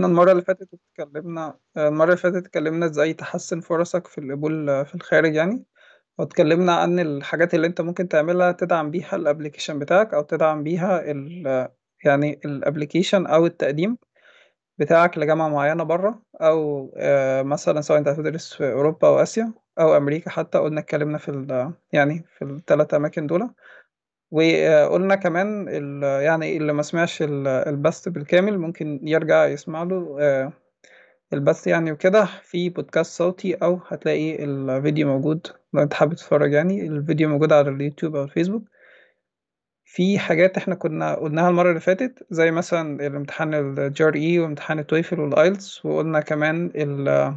إحنا المرة اللي فاتت اتكلمنا المرة اللي فاتت اتكلمنا إزاي تحسن فرصك في القبول في الخارج يعني واتكلمنا عن الحاجات اللي انت ممكن تعملها تدعم بيها ال application بتاعك أو تدعم بيها ال يعني ال application أو التقديم بتاعك لجامعة معينة بره أو آه، مثلا سواء انت هتدرس في أوروبا أو آسيا أو أمريكا حتى قلنا اتكلمنا في ال يعني في الثلاث أماكن دول. وقلنا كمان يعني اللي ما سمعش ال- البث بالكامل ممكن يرجع يسمع له آه، البث يعني وكده. في بودكاست صوتي أو هتلاقي الفيديو موجود لو أنت حابب تتفرج يعني الفيديو موجود على اليوتيوب أو الفيسبوك. في حاجات إحنا كنا قلناها المرة اللي فاتت زي مثلا الامتحان ال GRE وامتحان ال TOEFL وال IELTS وقلنا كمان ال-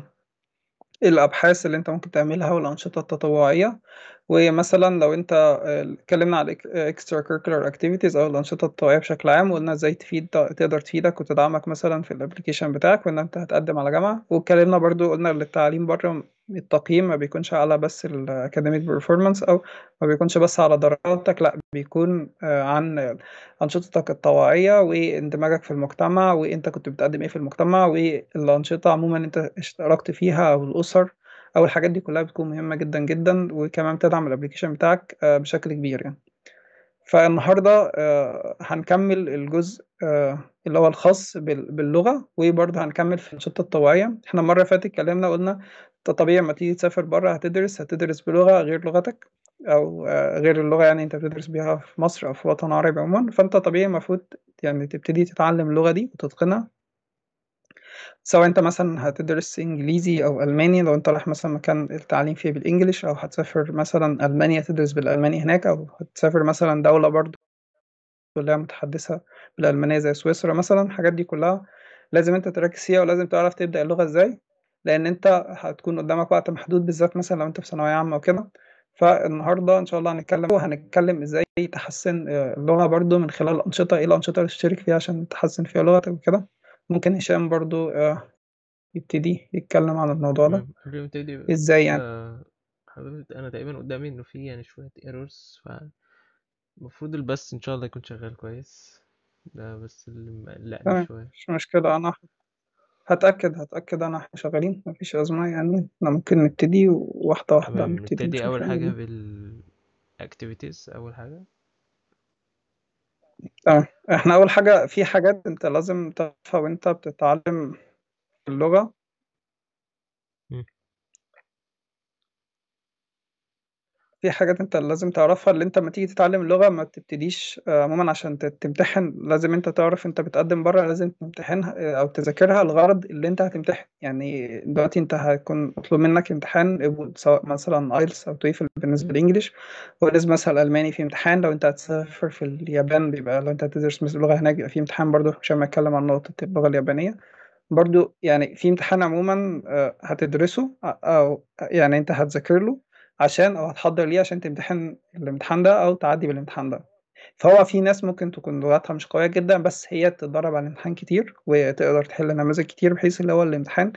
الأبحاث اللي أنت ممكن تعملها والأنشطة التطوعية. ومثلا لو أنت آه، اتكلمنا على extracurricular activities أو الأنشطة التطوعيه بشكل عام وقلنا إزاي تفيد تقدر تفيدك وتدعمك مثلا في ال application بتاعك وإن أنت هتقدم على جامعة. واتكلمنا برضو قلنا التعليم بره التقييم ما بيكونش على بس ال academic performance أو ما بيكونش بس على درجاتك لأ بيكون آه، عن أنشطتك التطوعيه واندماجك في المجتمع وأنت كنت بتقدم إيه في المجتمع والأنشطة عموما أنت اشتركت فيها أو الأسر. أو الحاجات دي كلها بتكون مهمة جدا جدا وكمان بتدعم الابليكيشن بتاعك آه، بشكل كبير يعني. فالنهاردة آه، هنكمل الجزء آه، اللي هو الخاص بال- باللغة وبرضه هنكمل في الأنشطة التطوعية إحنا المرة اللي فاتت اتكلمنا قلنا أنت طبيعي لما تيجي تسافر بره هتدرس هتدرس بلغة غير لغتك آه، غير اللغة يعني أنت بتدرس بيها في مصر أو في وطن عربي عموما. فأنت طبيعي المفروض يعني تبتدي تتعلم اللغة دي وتتقنها. سواء انت مثلا هتدرس إنجليزي أو ألماني لو انت رايح مثلا مكان التعليم فيه بالإنجليش أو هتسافر مثلا ألمانيا تدرس بالألماني هناك أو هتسافر مثلا دولة برضو هي متحدثة بالألمانية زي سويسرا مثلا الحاجات دي كلها لازم انت تركز فيها ولازم تعرف تبدأ اللغة إزاي لأن انت هتكون قدامك وقت محدود بالذات مثلا لو انت في ثانوية عامة وكده. فالنهاردة إن شاء الله هنتكلم وهنتكلم إزاي تحسن آه، اللغة برضو من خلال الأنشطة إيه الأنشطة اللي تشترك فيها عشان تحسن فيها لغتك وكده. ممكن هشام برضو آه، يبتدي يتكلم عن الموضوع ده. قبل ما نبتدي إزاي يعني؟ آه، حضرتك أنا تقريبا قدامي إنه في يعني شوية ايرورز فالمفروض البث إن شاء الله يكون شغال كويس. ده بس اللي مقلقني شوية. مش مشكلة. أنا هتأكد هتأكد أنا إحنا شغالين مفيش أزمة يعني. إحنا ممكن نبتدي واحدة واحدة نبتدي نبتدي يعني حاجة بال activities أول حاجة. تمام إحنا أول حاجة في حاجات أنت لازم تعرفها وانت بتتعلم اللغة مم. في حاجات أنت لازم تعرفها اللي أنت لما تيجي تتعلم اللغة ما تبتديش آه، عموما عشان ت- تمتحن لازم أنت تعرف أنت بتقدم بره لازم تمتحنها آه، أو تذاكرها الغرض اللي أنت هتمتحن. يعني دلوقتي أنت هيكون مطلوب منك امتحان سواء مثلا IELTS أو TOEFL بالنسبة. لل English ولازم مثلا الالماني في امتحان. لو أنت هتسافر في اليابان بيبقى لو أنت هتدرس مثلا لغة هناك بيبقى في امتحان برضه عشان ما اتكلم عن نقطة اللغة اليابانية. برضو يعني في امتحان عموما آه، هتدرسه أو يعني أنت هتذاكر له. عشان أو هتحضر ليه عشان تمتحن الامتحان ده أو تعدي بالامتحان ده. فهو في ناس ممكن تكون لغتها مش قوية جدا بس هي تتدرب على الامتحان كتير وتقدر تحل نماذج كتير بحيث اللي هو الامتحان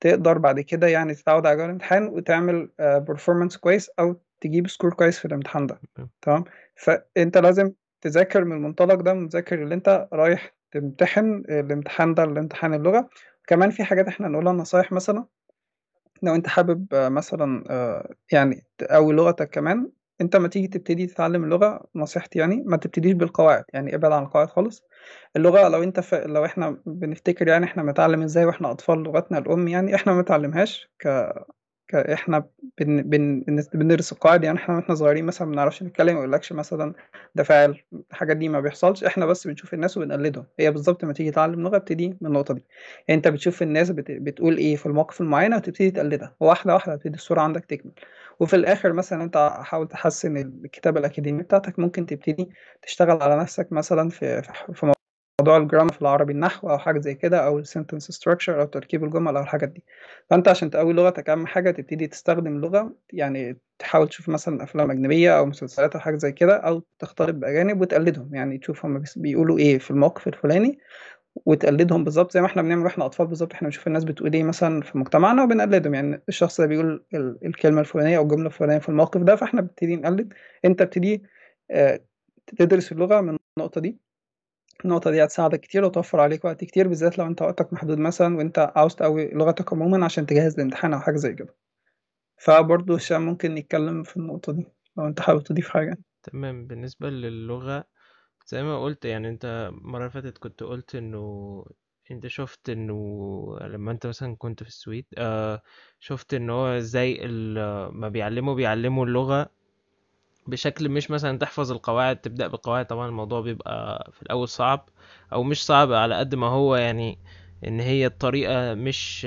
تقدر بعد كده يعني تتعود على جو الامتحان وتعمل performance كويس أو تجيب score كويس في الامتحان ده. تمام. فأنت لازم تذاكر من المنطلق ده مذاكر اللي أنت رايح تمتحن الامتحان ده الامتحان اللغة. كمان في حاجات إحنا نقولها نصايح مثلا. لو أنت حابب آه، مثلا آه، يعني تقوي لغتك كمان أنت ما تيجي تبتدي تتعلم اللغة نصيحتي يعني ما تبتديش بالقواعد يعني ابعد عن القواعد خالص. اللغة لو أنت ف... لو إحنا بنفتكر يعني إحنا بنتعلم إزاي وإحنا أطفال لغتنا الأم يعني إحنا ما بنتعلمهاش ك... إحنا بن... بن... بن- بندرس القواعد يعني إحنا وإحنا صغيرين مثلا ما بنعرفش نتكلم ما يقولكش مثلا ده فاعل الحاجات دي ما بيحصلش. إحنا بس بنشوف الناس وبنقلدهم. هي بالظبط لما تيجي تتعلم لغة ابتدي من النقطة دي. يعني انت بتشوف الناس بت... بتقول إيه في المواقف المعينة وتبتدي تقلدها. واحدة واحدة تبتدي الصورة عندك تكمل. وفي الآخر مثلا انت حاول تحسن الكتابة الأكاديمية بتاعتك ممكن تبتدي تشتغل على نفسك مثلا في في موضوع ال grammar في العربي النحو أو حاجة زي كده أو ال sentence structure أو تركيب الجمل أو الحاجات دي. فأنت عشان تقوي لغتك أهم حاجة تبتدي تستخدم لغة يعني تحاول تشوف مثلا أفلام أجنبية أو مسلسلات أو حاجة زي كده أو تختلط بأجانب وتقلدهم. يعني تشوف هم بيقولوا إيه في الموقف الفلاني وتقلدهم بالظبط زي ما إحنا بنعمل وإحنا أطفال بالظبط إحنا بنشوف الناس بتقول إيه مثلا في مجتمعنا وبنقلدهم. يعني الشخص ده بيقول ال- الكلمة الفلانية أو الجملة الفلانية في الموقف ده فإحنا بنبتدي نقلد. أنت بتبتدي آه، تدرس اللغة من النقطة دي. النقطة دي هتساعدك كتير وتوفر عليك وقت كتير بالذات لو أنت وقتك محدود مثلا وأنت عاوز تقوي لغتك عموما عشان تجهز الامتحان أو حاجة زي كده. فبرضه هشام ممكن نتكلم في النقطة دي لو أنت حابب تضيف حاجة. تمام. بالنسبة للغة زي ما قلت يعني أنت المرة اللي فاتت كنت قلت إنه أنت شفت إنه لما أنت مثلا كنت في السويد آه شفت إن هو ال- ما بيعلموا بيعلموا اللغة بشكل مش مثلا تحفظ القواعد تبدأ بالقواعد طبعا الموضوع بيبقى في الأول صعب أو مش صعب على قد ما هو يعني إن هي الطريقة مش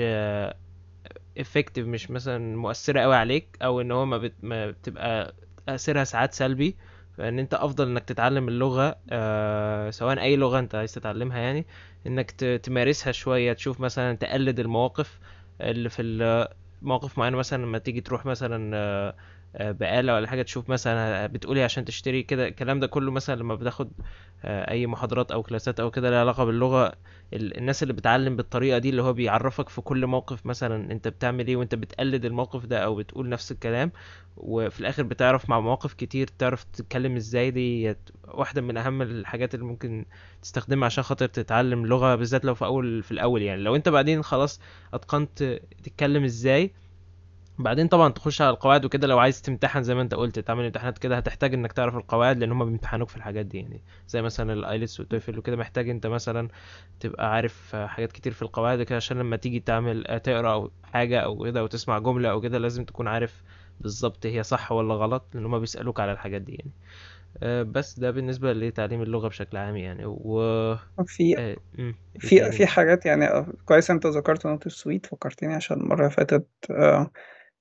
effective مش مثلا مؤثرة قوي عليك أو إن هو ما, بت... ما بتبقى تأثيرها ساعات سلبي فإن أنت أفضل إنك تتعلم اللغة آه سواء أي لغة أنت عايز تتعلمها يعني إنك. تمارسها شوية تشوف مثلا تقلد المواقف اللي في ال- مواقف معينة مثلا لما تيجي تروح مثلا آه، آه، بقالة ولا حاجة تشوف مثلا بتقولي عشان تشتري كده الكلام ده كله مثلا لما بتاخد آه، أي محاضرات أو كلاسات أو كده لها علاقة باللغة ال- الناس اللي بتعلم بالطريقة دي اللي هو بيعرفك في كل موقف مثلا أنت بتعمل إيه وأنت بتقلد الموقف ده أو بتقول نفس الكلام وفي الآخر بتعرف مع مواقف كتير تعرف تتكلم إزاي دي واحدة من أهم الحاجات اللي ممكن تستخدمها عشان خاطر تتعلم لغة بالذات لو في أول في الأول يعني. لو أنت بعدين خلاص أتقنت تتكلم إزاي بعدين طبعا تخش على القواعد وكده لو عايز تمتحن زي ما انت قلت تعمل امتحانات كده هتحتاج انك تعرف القواعد لأن هم بيمتحنوك في الحاجات دي يعني. زي مثلا ال IELTS وال TOEFL وكده محتاج انت مثلا تبقى عارف حاجات كتير في القواعد كده عشان لما تيجي تعمل تقرأ أو حاجة أو كده أو تسمع جملة أو كده لازم تكون عارف بالظبط هي صح ولا غلط لأن هم بيسألوك على الحاجات دي يعني. آه، بس ده بالنسبة لتعليم اللغة بشكل عام يعني. و في آه، في تاني. في حاجات يعني آه، كويس أنت ذكرت نقطة السويد فكرتني عشان المرة اللي فاتت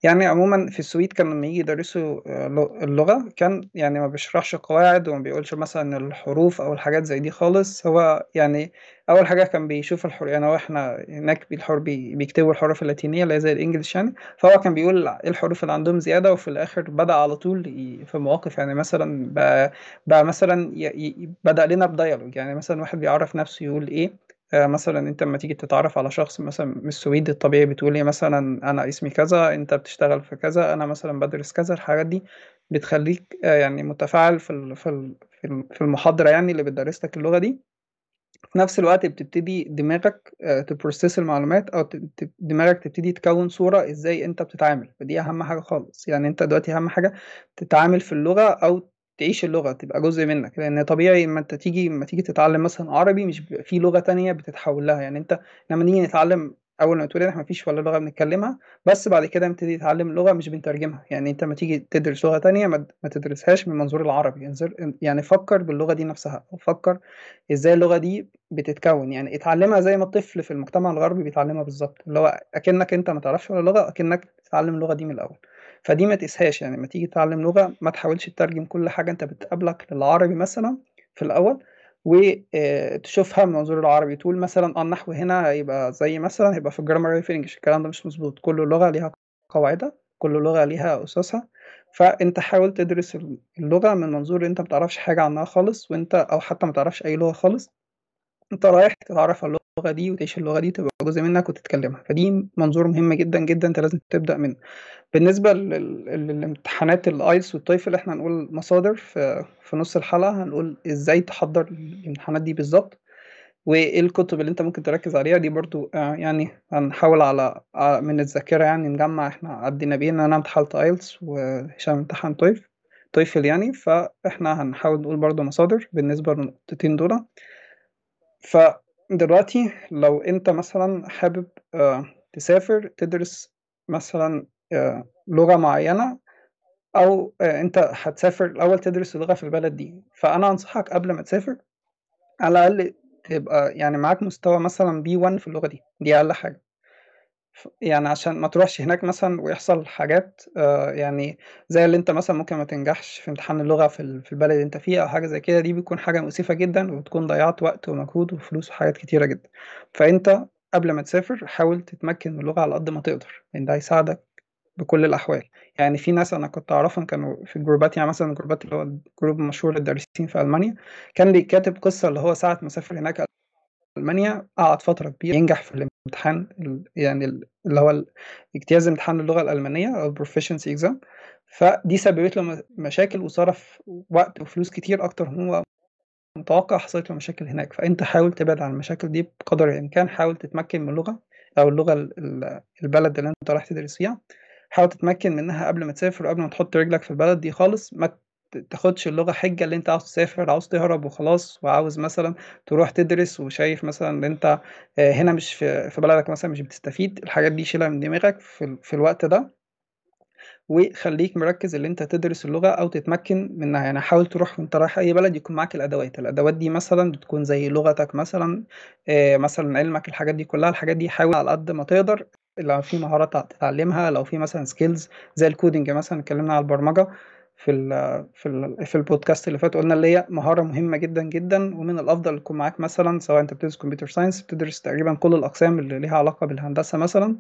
يعني عموما في السويد كان لما يجي يدرسوا آه، لغ- اللغة كان يعني ما بيشرحش قواعد وما بيقولش مثلا الحروف أو الحاجات زي دي خالص. هو يعني أول حاجة كان بيشوف الحروف يعني هو إحنا هناك بالحروف بي- بيكتبوا الحروف اللاتينية اللي هي زي الإنجليش يعني. فهو كان بيقول إيه الحروف اللي عندهم زيادة وفي الآخر بدأ على طول في مواقف يعني مثلا بقى, بقى مثلا بدأ لنا بديالوج يعني مثلا واحد بيعرف نفسه يقول إيه مثلا أنت لما تيجي تتعرف على شخص مثلا من السويد الطبيعي بتقول مثلا أنا اسمي كذا أنت بتشتغل في كذا أنا مثلا بدرس كذا الحاجات دي بتخليك آه، يعني متفاعل في في في ال- في المحاضرة يعني اللي بتدرس لك اللغة دي. في نفس الوقت بتبتدي دماغك تبروسيس المعلومات أو دماغك تبتدي تكون صورة إزاي أنت بتتعامل. فدي أهم حاجة خالص. يعني أنت دلوقتي أهم حاجة تتعامل في اللغة أو تعيش اللغة تبقى جزء منك. لأن طبيعي اما أنت تيجي اما تيجي تتعلم مثلا عربي مش بيبقى في لغة تانية بتتحول لها. يعني أنت لما نيجي نتعلم أول ما تقول إحنا مفيش ولا لغة بنتكلمها بس بعد كده نبتدي نتعلم لغة مش بنترجمها. يعني أنت لما تيجي تدرس لغة تانية ما ما تدرسهاش من منظور العربي. يعني فكر باللغة دي نفسها فكر إزاي اللغة دي بتتكون. يعني اتعلمها زي ما الطفل في المجتمع الغربي بيتعلمها بالظبط. اللي هو أكنك أنت ما تعرفش ولا لغة أكنك تتعلم اللغة دي من الأول. فدي ما تقيسهاش يعني لما تيجي تتعلم لغة ما تحاولش تترجم كل حاجة أنت بتقابلك للعربي مثلا في الأول وتشوفها من منظور العربي. تقول مثلا آه النحو هنا هيبقى زي مثلا هيبقى في الجرامر في انجلش الكلام ده مش مظبوط. كل لغة ليها قواعدها كل لغة ليها أساسها. فأنت حاول تدرس اللغة من منظور أنت ما تعرفش حاجة عنها خالص وأنت أو حتى ما تعرفش أي لغة خالص. أنت رايح تتعرف على اللغة دي وتعيش اللغة دي تبقى جزء منك وتتكلمها. فدي منظور مهم جدا جدا أنت لازم تبدأ منه. بالنسبة لل- للامتحانات ال IELTS وال TOEFL إحنا هنقول مصادر في في نص الحلقة هنقول إزاي تحضر الامتحانات دي بالظبط وإيه الكتب اللي أنت ممكن تركز عليها. دي برضو آه، يعني هنحاول على على- من الذاكرة يعني نجمع. إحنا عدينا بيه ان أنا امتحنت IELTS وهشام امتحن TOEF TOEFL يعني. فإحنا هنحاول نقول برضو مصادر بالنسبة للنقطتين دول. فدلوقتي لو انت مثلا حابب آه، تسافر تدرس مثلا آه، لغة معينة أو آه، انت هتسافر الأول تدرس اللغة في البلد دي فأنا أنصحك قبل ما تسافر على الأقل تبقى يعني معاك مستوى مثلا B 1 في اللغة دي دي أقل حاجة. يعني عشان ما تروحش هناك مثلا ويحصل حاجات آه، يعني زي اللي انت مثلا ممكن ما تنجحش في امتحان اللغة في ال- في البلد اللي انت فيه أو حاجة زي كده دي بتكون حاجة مؤسفة جدا وبتكون ضيعت وقت ومجهود وفلوس وحاجات كتيرة جدا. فأنت قبل ما تسافر حاول تتمكن من اللغة على قد ما تقدر لأن ده هيساعدك بكل الأحوال. يعني في ناس أنا كنت أعرفهم كانوا في الجروبات يعني مثلا الجروبات اللي هو الجروب المشهور للدارسين في ألمانيا كان بيكاتب قصة اللي هو ساعة ما سافر هناك ألمانيا قعد فترة كبيرة ينجح في الامتحان ال- يعني ال- اللي هو اجتياز امتحان اللغة الألمانية أو proficiency exam. فدي سببت له مشاكل وصرف وقت وفلوس كتير أكتر من هو متوقع حصلت له مشاكل هناك. فأنت حاول تبعد عن المشاكل دي بقدر الإمكان. حاول تتمكن من اللغة أو اللغة ال- ال- البلد اللي أنت رايح تدرس فيها حاول تتمكن منها قبل ما تسافر وقبل ما تحط رجلك في البلد دي خالص. ما تاخدش اللغة حجة اللي انت عاوز تسافر عاوز تهرب وخلاص وعاوز مثلا تروح تدرس وشايف مثلا ان انت آه، هنا مش في في بلدك مثلا مش بتستفيد الحاجات دي شيلها من دماغك في, في الوقت ده. وخليك مركز اللي انت تدرس اللغة أو تتمكن منها. يعني حاول تروح وانت رايح اي بلد يكون معاك الأدوات. الأدوات دي مثلا بتكون زي لغتك مثلا آه، مثلا علمك الحاجات دي كلها الحاجات دي حاول على قد ما تقدر. لو في مهارات تتعلمها لو في مثلا skills زي ال coding مثلا اتكلمنا على البرمجة في ال في ال في البودكاست اللي فات قلنا اللي هي مهارة مهمة جدا جدا ومن الأفضل يكون معاك مثلا سواء أنت بتدرس computer science بتدرس تقريبا كل الأقسام اللي ليها علاقة بالهندسة مثلا.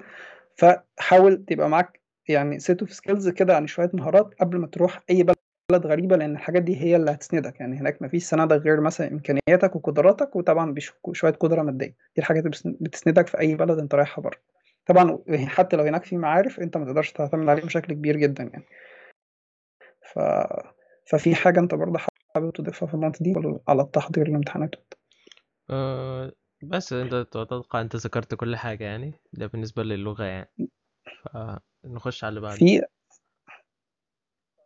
فحاول تبقى معاك يعني set of skills كده يعني شوية مهارات قبل ما تروح أي بلد غريبة لأن الحاجات دي هي اللي هتسندك. يعني هناك مفيش سندك غير مثلا إمكانياتك وقدراتك وطبعا شوية قدرة مادية. دي الحاجات اللي بتسن- بتسندك في أي بلد أنت رايحها بره. طبعا حتى لو هناك في معارف أنت ما تقدرش تعتمد عليهم بشكل كبير جدا يعني. ف... ففي حاجة انت برضه حابب تضيفها في النقطه دي على التحضير للامتحانات؟ أه بس انت تتوقع انت ذكرت كل حاجة يعني؟ ده بالنسبة للغة يعني. فنخش على اللي بعده. في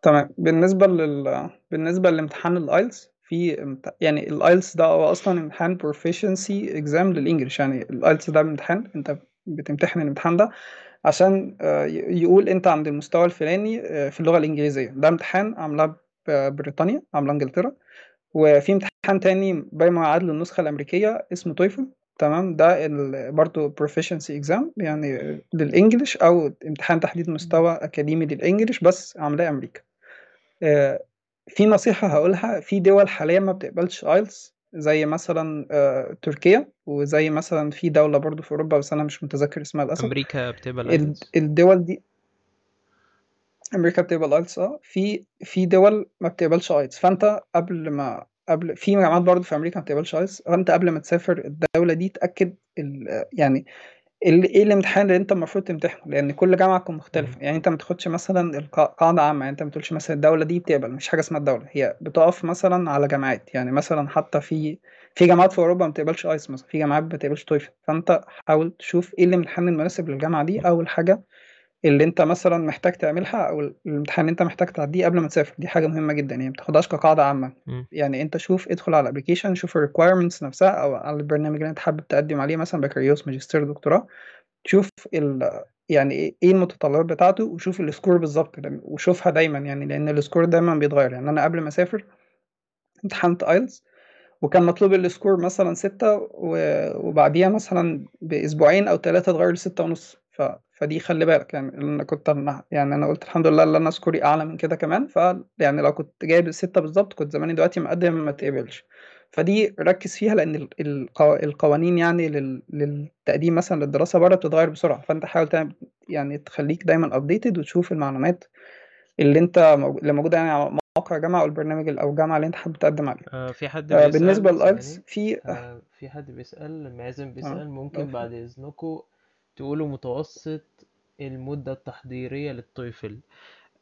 تمام. بالنسبة لل بالنسبة لامتحان ال IELTS في امت- يعني الايلتس ده هو أصلا امتحان proficiency exam لل English يعني ال IELTS ده امتحان. انت بتمتحن الامتحان ده عشان آه، يقول انت عند المستوى الفلاني آه، في اللغة الإنجليزية. ده امتحان عاملاه بريطانيا عاملاه إنجلترا. وفي امتحان تاني بما يعادل النسخة الأمريكية اسمه TOEFL تمام؟ ده برضو proficiency exam يعني لل English أو امتحان تحديد مستوى أكاديمي لل English بس عاملاه أمريكا. آه، في نصيحة هقولها في دول حاليا ما بتقبلش IELTS زي مثلا آه، تركيا وزي مثلا في دولة برضو في أوروبا بس أنا مش متذكر اسمها للأسف. أمريكا بتقبل ال- IELTS الدول دي أمريكا بتقبل IELTS آه. في في دول ما بتقبلش IELTS فأنت قبل ما قبل في جامعات برضو في أمريكا ما بتقبلش IELTS فأنت قبل ما تسافر الدولة دي تأكد ال- يعني ال- إيه الامتحان اللي انت المفروض تمتحنه؟ لأن كل جامعة تكون مختلفة. يعني انت ما تاخدش مثلا القا- قاعدة عامة. يعني انت ما تقولش مثلا الدولة دي بتقبل. مش حاجة اسمها الدولة. هي بتقف مثلا على جامعات. يعني مثلا حتى في في جامعات في أوروبا ما بتقبلش IELTS مثلا. في جامعات ما بتقبلش TOEFL. فأنت حاول تشوف إيه الامتحان المناسب للجامعة دي. أو الحاجة اللي أنت مثلا محتاج تعملها أو الامتحان اللي أنت محتاج تعديه قبل ما تسافر دي حاجة مهمة جدا يعني ما تاخدهاش كقاعدة عامة. مم. يعني أنت شوف ادخل على ال application شوف ال requirements نفسها أو على البرنامج اللي أنت حابب تقدم عليه مثلا بكالوريوس ماجستير دكتوراه. شوف ال يعني إيه إيه المتطلبات بتاعته وشوف ال score بالظبط وشوفها دايما يعني لأن ال score دايما بيتغير. يعني أنا قبل ما أسافر امتحنت IELTS وكان مطلوب ال score مثلا ستة وبعديها مثلا بأسبوعين أو ثلاثة اتغير لستة ونص. ف... فدي خلي بالك يعني أنا كنت أنا يعني أنا قلت الحمد لله إن أنا score ي أعلى من كده كمان ف يعني لو كنت جايب الستة بالظبط كنت زماني دلوقتي مقدم ما تقبلش. فدي ركز فيها ال- القو... القوانين يعني لل... للتقديم مثلا للدراسة بره بتتغير بسرعة فأنت حاول تعمل يعني تخليك دايما updated وتشوف المعلومات اللي مو... اللي موجودة يعني على موقع جامعة أو البرنامج ال- أو الجامعة اللي أنت حابب تقدم عليها. آه في حد آه، بيسأل لل IELTS ثواني في آه في حد آه. بيسأل لو ممكن بعد إذنكم تقولوا متوسط المدة التحضيرية لل TOEFL.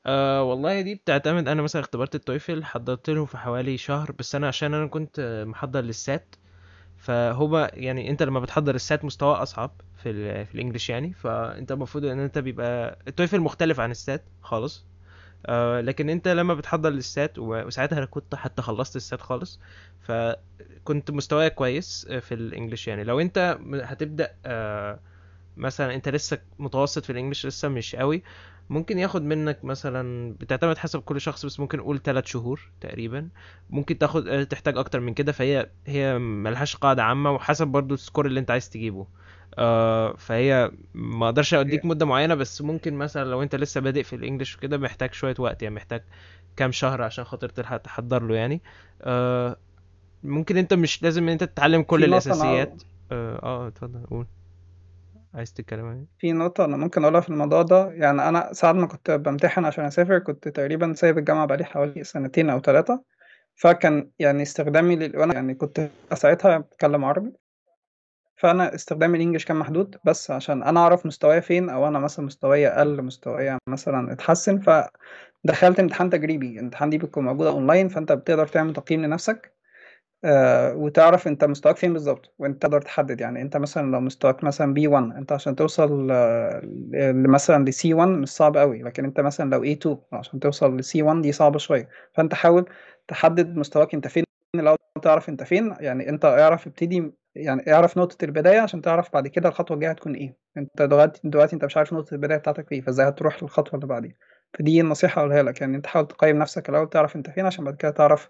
آه والله دي بتعتمد أنا مثلا اختبرت ال TOEFL حضرت له في حوالي شهر بس أنا عشان أنا كنت محضر لل SAT فهو يعني أنت لما بتحضر ال SAT مستوى أصعب في ال في ال English يعني فأنت المفروض إن أنت بيبقى ال TOEFL مختلف عن ال SAT خالص. آه لكن أنت لما بتحضر لل SAT وساعتها أنا كنت حتى خلصت ال SAT خالص فكنت مستواي كويس في ال English يعني. لو أنت هتبدأ آه مثلا أنت لسه متوسط في ال English لسه مش قوي. ممكن ياخد منك مثلا بتعتمد حسب كل شخص بس ممكن نقول 3 شهور تقريبا. ممكن تاخد آه، تحتاج أكتر من كده فهي هي ملهاش قاعدة عامة وحسب برضو ال score اللي أنت عايز تجيبه. آه فهي ما أقدرش أديك مدة معينة بس ممكن مثلا لو أنت لسه بادئ في ال English وكده محتاج شوية وقت يعني محتاج كام شهر عشان خاطر تلحق تحضر له يعني. آه ممكن أنت مش لازم إن أنت تتعلم كل الأساسيات. آه آه اتفضل قول. عايز تتكلم عن في نقطة أنا ممكن أقولها في الموضوع ده. يعني أنا ساعة ما كنت بمتحن عشان أسافر كنت تقريبا سايب الجامعة بقالي حوالي سنتين أو ثلاثة فكان يعني استخدامي لل... وأنا يعني كنت ساعتها بتكلم عربي. فأنا استخدامي ال English كان محدود بس عشان أنا أعرف مستواي فين أو أنا مثلا مستواي أقل مستواي مثلا اتحسن فدخلت امتحان تجريبي. الامتحان دي بتكون موجودة أونلاين فأنت بتقدر تعمل تقييم لنفسك. آه، وتعرف انت مستواك فين بالظبط وانت تقدر تحدد. يعني انت مثلا لو مستواك مثلا بي 1 انت عشان توصل آه، مثلا لسي 1 مش صعب قوي. لكن انت مثلا لو اي 2 عشان توصل لسي 1 دي صعبة شوية. فانت حاول تحدد مستواك انت فين. لو تعرف انت فين. يعني انت اعرف ابتدي يعني اعرف نقطة البداية عشان تعرف بعد كده الخطوة الجاية هتكون إيه. انت دلوقتي دلوقتي انت مش عارف نقطة البداية بتاعتك إيه فازاي هتروح للخطوة اللي بعديها. فدي النصيحة أقولها لك. يعني انت حاول تقيم نفسك الأول تعرف انت فين عشان بعد كده تعرف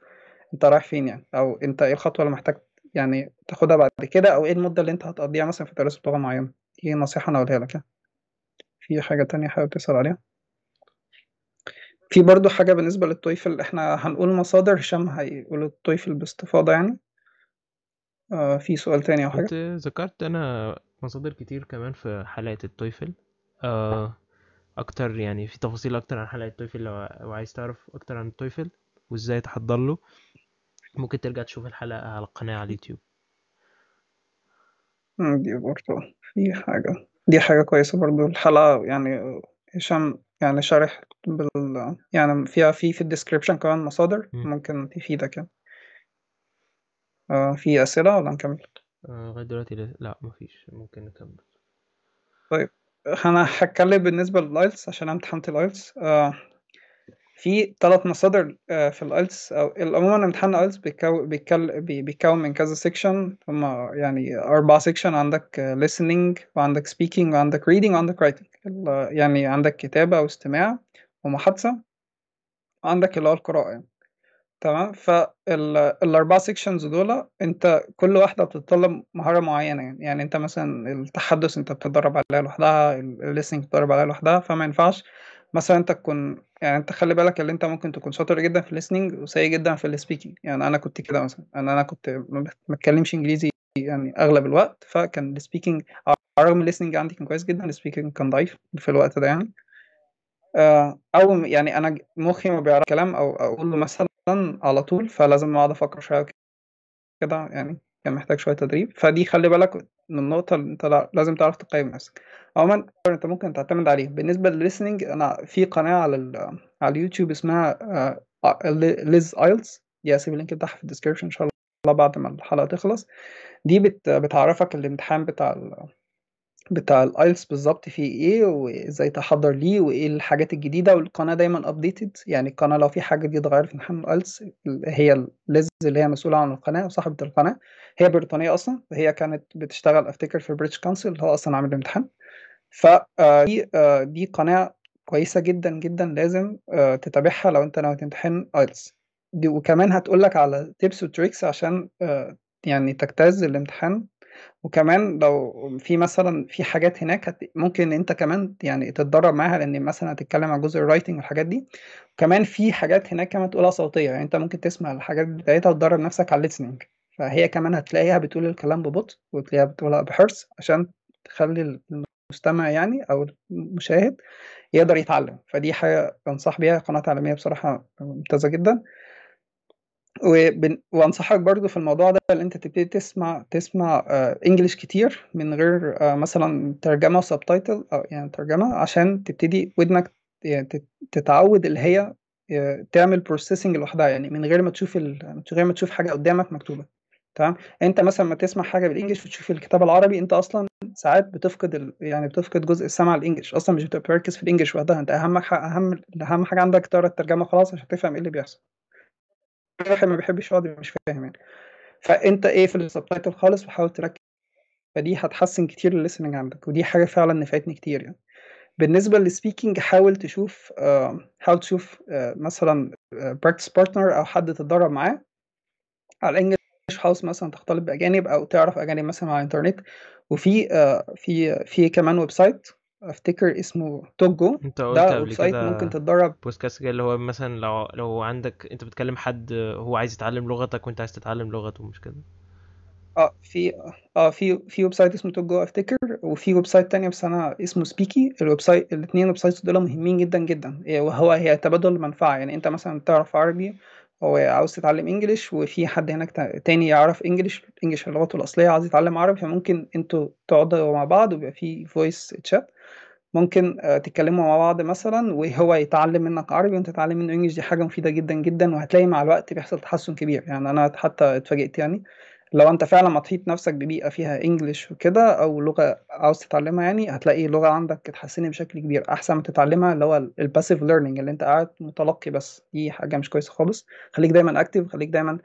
انت رايح فين يعني؟ أو انت إيه الخطوة اللي محتاج يعني تاخدها بعد كده؟ أو إيه المدة اللي انت هتقضيها مثلا في دراسه لغه معينة؟ دي نصيحة أنا اقولها لك يعني؟ في حاجة تانية حابب تسأل عليها؟ في برضو حاجة بالنسبة لل TOEFL إحنا هنقول مصادر هشام هيقول ال TOEFL باستفاضة يعني. آه في سؤال تاني أو حاجة؟ كنت ذكرت أنا مصادر كتير كمان في حلقة ال TOEFL آه أكتر يعني في تفاصيل أكتر عن حلقة ال TOEFL لو عايز تعرف أكتر عن ال TOEFL وإزاي تحضر له. ممكن ترجع تشوف الحلقة على القناة على اليوتيوب. مم، دي برضو في حاجة دي حاجة كويسة برضو. الحلقة يعني هشام يعني شارح بال يعني فيها في في ال description كمان مصادر مم. ممكن تفيدك يعني. آه في أسئلة ولا نكمل؟ آه، لغاية دلوقتي لا لا، مفيش. ممكن نكمل. طيب أنا هتكلم بالنسبة لل IELTS عشان أنا أمتحنت ال IELTS آه في ثلاث مصادر آه في ال IELTS أو عموما امتحان ال IELTS بيكو بيكل بي- بيكون من كذا section هما يعني أربع section عندك listening وعندك speaking وعندك reading وعندك writing. يعني عندك كتابة واستماع ومحادثة وعندك اللي هو القراءة يعني. تمام؟ فالأربعة sections دول أنت كل واحدة بتتطلب مهارة معينة يعني. يعني أنت مثلا التحدث أنت بتتدرب عليها لوحدها ال listening بتتدرب عليها لوحدها فما ينفعش مثلا أنت تكون يعني أنت خلي بالك اللي أنت ممكن تكون شاطر جدا في ال listening وسيء جدا في ال speaking يعني أنا كنت كده مثلا. أنا أنا كنت ما بت- ما بتكلمش إنجليزي يعني أغلب الوقت فكان الرغم من ال listening عندي كان كويس جدا ال speaking كان ضعيف في الوقت ده يعني. آه، أو يعني أنا مخي ما بيعرف كلام أو أقول له مثلا على طول فلازم أقعد أفكر شوية كده يعني كان محتاج شوية تدريب. فدي خلي بالك من النقطة اللي انت لا- لازم تعرف تقيم نفسك. عموما انت ممكن تعتمد عليه. بالنسبة لل listening أنا في قناة على على اليوتيوب اسمها Liz IELTS دي هسيب ال link بتاعها في ال description إن شاء الله بعد ما الحلقة تخلص. دي بت بتعرفك الامتحان بتاع بتاع ال IELTS بالظبط فيه إيه وإزاي تحضر ليه وإيه الحاجات الجديدة والقناة دايما updated يعني القناة لو في حاجة جديدة اتغيرت في امتحان ال IELTS هي Liz اللي هي مسؤولة عن القناة وصاحبه القناة. هي بريطانية أصلا وهي كانت بتشتغل افتكر في ال British Council اللي هو أصلا عامل الامتحان فدي دي قناة كويسة جدا جدا لازم آه، تتابعها لو أنت ناوي تمتحن IELTS دي وكمان هتقول لك على tips و tricks عشان آه، يعني تجتاز الامتحان. وكمان لو في مثلا في حاجات هناك. ممكن أنت كمان يعني تتدرب معاها لأن مثلا هتتكلم عن جزء ال writing والحاجات دي. كمان في حاجات هناك كمان تقولها صوتية يعني أنت ممكن تسمع الحاجات بتاعتها وتدرب نفسك على ال listening فهي كمان هتلاقيها بتقول الكلام ببطء وتلاقيها بتقولها بحرص عشان تخلي المستمع يعني أو المشاهد يقدر يتعلم. فدي حاجة بنصح بيها قناة تعليميه بصراحة ممتازة جدا. وبن... وأنصحك برضو في الموضوع ده إن أنت تبتدي تسمع تسمع آه، إنجليش كتير من غير آه، مثلا ترجمة وسبتايتل أو يعني ترجمة عشان تبتدي ودنك يعني تت- تتعود اللي هي آه، تعمل processing لوحدها يعني من غير ما تشوف ال... غير ما تشوف حاجة قدامك مكتوبة. تمام؟ أنت مثلا ما تسمع حاجة بال English وتشوف الكتاب العربي أنت أصلا ساعات بتفقد ال... يعني بتفقد جزء السمع ال English. أصلا مش بتبقى مركز في الإنجليش وحدها أنت أهم ح... أهم أهم حاجة عندك تقرأ الترجمة خلاص عشان تفهم إيه اللي بيحصل. الواحد ما بيحبش يقعد مش فاهم يعني. فأنت إيه في ال subtitle خالص وحاول تركز. فدي هتحسن كتير ال listening عندك ودي حاجة فعلا نفعتني كتير يعني. بالنسبة لل speaking حاول تشوف آه، حاول تشوف آه، مثلا practice partner أو حد تتدرب معاه. على ال English house مثلا تختلط بأجانب أو تعرف أجانب مثلا على الإنترنت. وفي آه، في في كمان website افتكر اسمه توجو. انت قلت ده قبل site ممكن كده تتدرب. بودكاست كده اللي هو مثلا لو لو عندك انت بتكلم حد هو عايز يتعلم لغتك وانت عايز تتعلم لغته مش كده؟ آه في آه في في website اسمه توجو افتكر. وفي website تانية بس أنا اسمه سبيكي. ال website الاثنين websites دول مهمين جدا جدا. إيه، وهو هي تبادل المنفعة يعني انت مثلا تعرف عربي هو عاوز تتعلم English وفي حد هناك تا- تاني يعرف English English لغته الأصلية عايز يتعلم عربي فممكن أنتوا تقعدوا مع بعض ويبقى في voice chat ممكن آه، تتكلموا مع بعض مثلا وهو يتعلم منك عربي وأنت تتعلم منه English دي حاجة مفيدة جدا جدا وهتلاقي مع الوقت بيحصل تحسن كبير. يعني أنا حتى اتفاجئت يعني لو أنت فعلا محيط نفسك ببيئة فيها English وكده أو لغة عاوز تتعلمها يعني هتلاقي اللغة عندك اتحسنت بشكل كبير. أحسن ما تتعلمها اللي هو ال passive learning اللي أنت قاعد متلقي بس دي حاجة مش كويسة خالص. خليك دايما active خليك دايما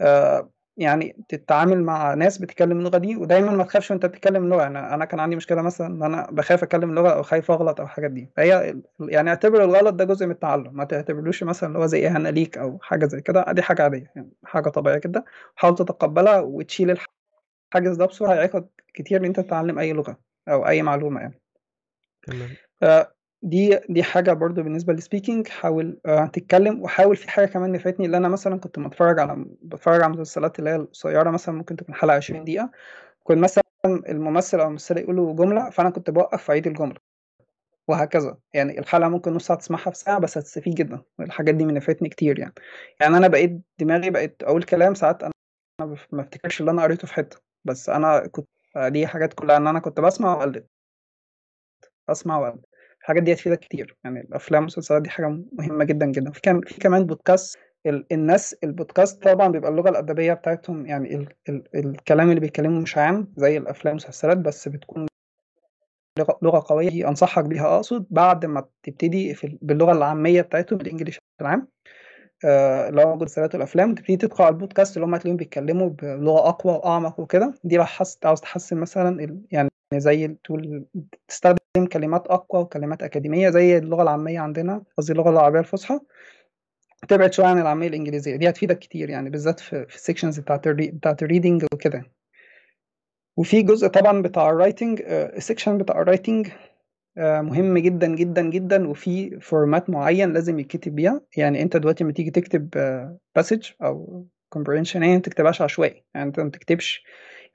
آه يعني تتعامل مع ناس بتتكلم اللغة دي ودايما ما تخافش وأنت بتتكلم اللغة. يعني أنا كان عندي مشكلة مثلا إن أنا بخاف أتكلم اللغة أو خايف أغلط أو الحاجات دي. فهي يعني اعتبر الغلط ده جزء من التعلم. ما تعتبرلوش مثلا اللي هو زي إهانة ليك أو حاجة زي كده. دي حاجة عادية يعني حاجة طبيعية كده حاول تتقبلها وتشيل الحاجز ده بسرعة. هياخد كتير ان أنت تتعلم أي لغة أو أي معلومة يعني. تمام. آه، دي دي حاجة برضو بالنسبة للسبيكينج حاول آه، تتكلم. وحاول في حاجة كمان نفعتني اللي أنا مثلا كنت بتفرج على بتفرج على مسلسلات اللي هي القصيرة مثلا ممكن تكون حلقة 20 دقيقة. كنت مثلا الممثل أو الممثلة يقولوا جملة فأنا كنت بوقف واعيد الجملة. وهكذا. يعني الحلقة ممكن نص ساعة تسمعها في ساعة بس هتستفيد جدا. الحاجات دي من نفعتني كتير يعني. يعني أنا بقيت دماغي بقيت أقول كلام ساعات أنا ما افتكرش اللي أنا قريته في حتة. بس أنا كنت دي حاجات كلها إن أنا كنت بسمع وأقلد. اسمع وأقلد. الحاجات دي هتفيدك كتير. يعني الأفلام والمسلسلات دي حاجة مهمة جدا جدا. في كان في كمان بودكاست ال... الناس البودكاست طبعا بيبقى اللغة الأدبية بتاعتهم يعني ال... ال... الكلام اللي بيتكلموا مش عام زي الأفلام والمسلسلات بس بتكون لغة قوية أنصحك بيها. أقصد بعد ما تبتدي في باللغة العامية بتاعتهم الانجليش العام آه، اللي هو موجود في الأفلام تبتدي تدخل على البودكاست اللي هم هتلاقيهم بيتكلموا بلغة أقوى وأعمق وكده. دي لو حست عاوز تحسن مثلا يعني زي تقول تستخدم كلمات أقوى وكلمات أكاديمية زي اللغة العامية عندنا قصدي اللغة العربية الفصحى. تبعد شوية عن العامية الإنجليزية دي هتفيدك كتير يعني بالذات في, في ال sections بتاعت. بتاعت ال reading وكده. وفي جزء طبعا بتاع ال writing ال section بتاع ال writing آه، مهم جدا جدا جدا. وفي format معين لازم يتكتب بيها. يعني أنت دلوقتي لما تيجي تكتب passage أو comprehension هي ما تكتبهاش عشوائي. يعني أنت ما تكتبش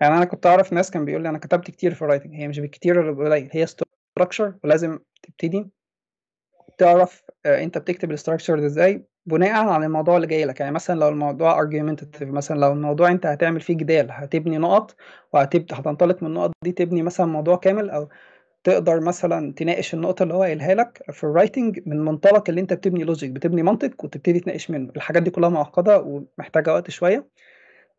يعني أنا كنت أعرف ناس كان بيقول لي أنا كتبت كتير في ال writing هي مش بالكتير ولا قليل هي structure ولازم تبتدي تعرف آه، أنت بتكتب ال structure ده إزاي بناء على الموضوع اللي جاي لك. يعني مثلا لو الموضوع argumentative مثلا لو الموضوع أنت هتعمل فيه جدال هتبني نقط وهتبدا هتنطلق من النقط دي تبني مثلا موضوع كامل أو تقدر مثلا تناقش النقطة اللي هو قايلها لك في ال writing من منطلق اللي أنت بتبني logic بتبني منطق وتبتدي تناقش منه. الحاجات دي كلها معقدة ومحتاجة وقت شوية.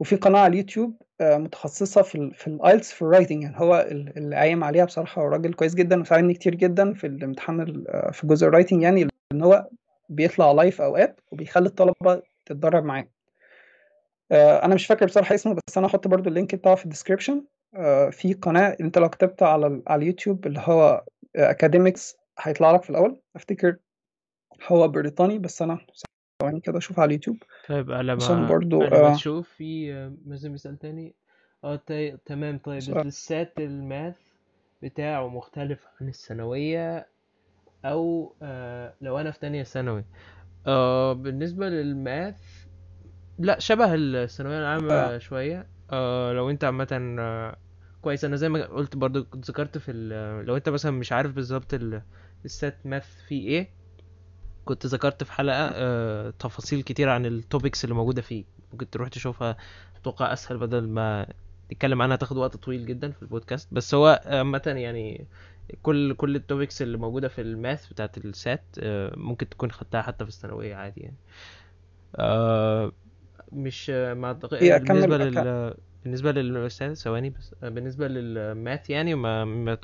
وفي قناة على اليوتيوب متخصصة في ال في ال IELTS في ال writing يعني هو اللي قايم عليها بصراحة هو راجل كويس جدا وساعدني كتير جدا في الامتحان آه، في جزء ال writing يعني إن هو بيطلع live أوقات وبيخلي الطلبة تتدرب معاه. آه، أنا مش فاكر بصراحة اسمه بس أنا هحط برضو ال link بتاعه في ال description آه، في قناة أنت لو كتبت على على اليوتيوب اللي هو academics هيطلع لك في الأول. أفتكر هو بريطاني بس أنا ثواني كده أشوف على اليوتيوب. طيب على عشان ما برضو على ما آه. تشوف في آه، مثلا مثال تاني. آه طي- تمام طيب. السات الماث بتاعه مختلف عن الثانوية أو آه لو أنا في تانية ثانوي. آه بالنسبة للماث لا شبه الثانوية العامة آه. شوية. آه لو أنت عامة آه، كويس. أنا زي ما قلت برضو ذكرت في ال- لو أنت مثلا مش عارف بالظبط ال- ال SAT math فيه إيه كنت ذكرت في حلقة آه تفاصيل كتير عن ال topics اللي موجودة فيه. ممكن تروح تشوفها أتوقع أسهل بدل ما نتكلم عنها تاخد وقت طويل جدا في البودكاست. بس هو عامة يعني كل كل ال topics اللي موجودة في ال math بتاعت ال SAT آه ممكن تكون خدتها حتى في الثانوية عادي يعني. آه مش إيه بالنسبة أكمل أك... لل بالنسبة للأستاذ ثواني بس بالنسبة لل math يعني ما ما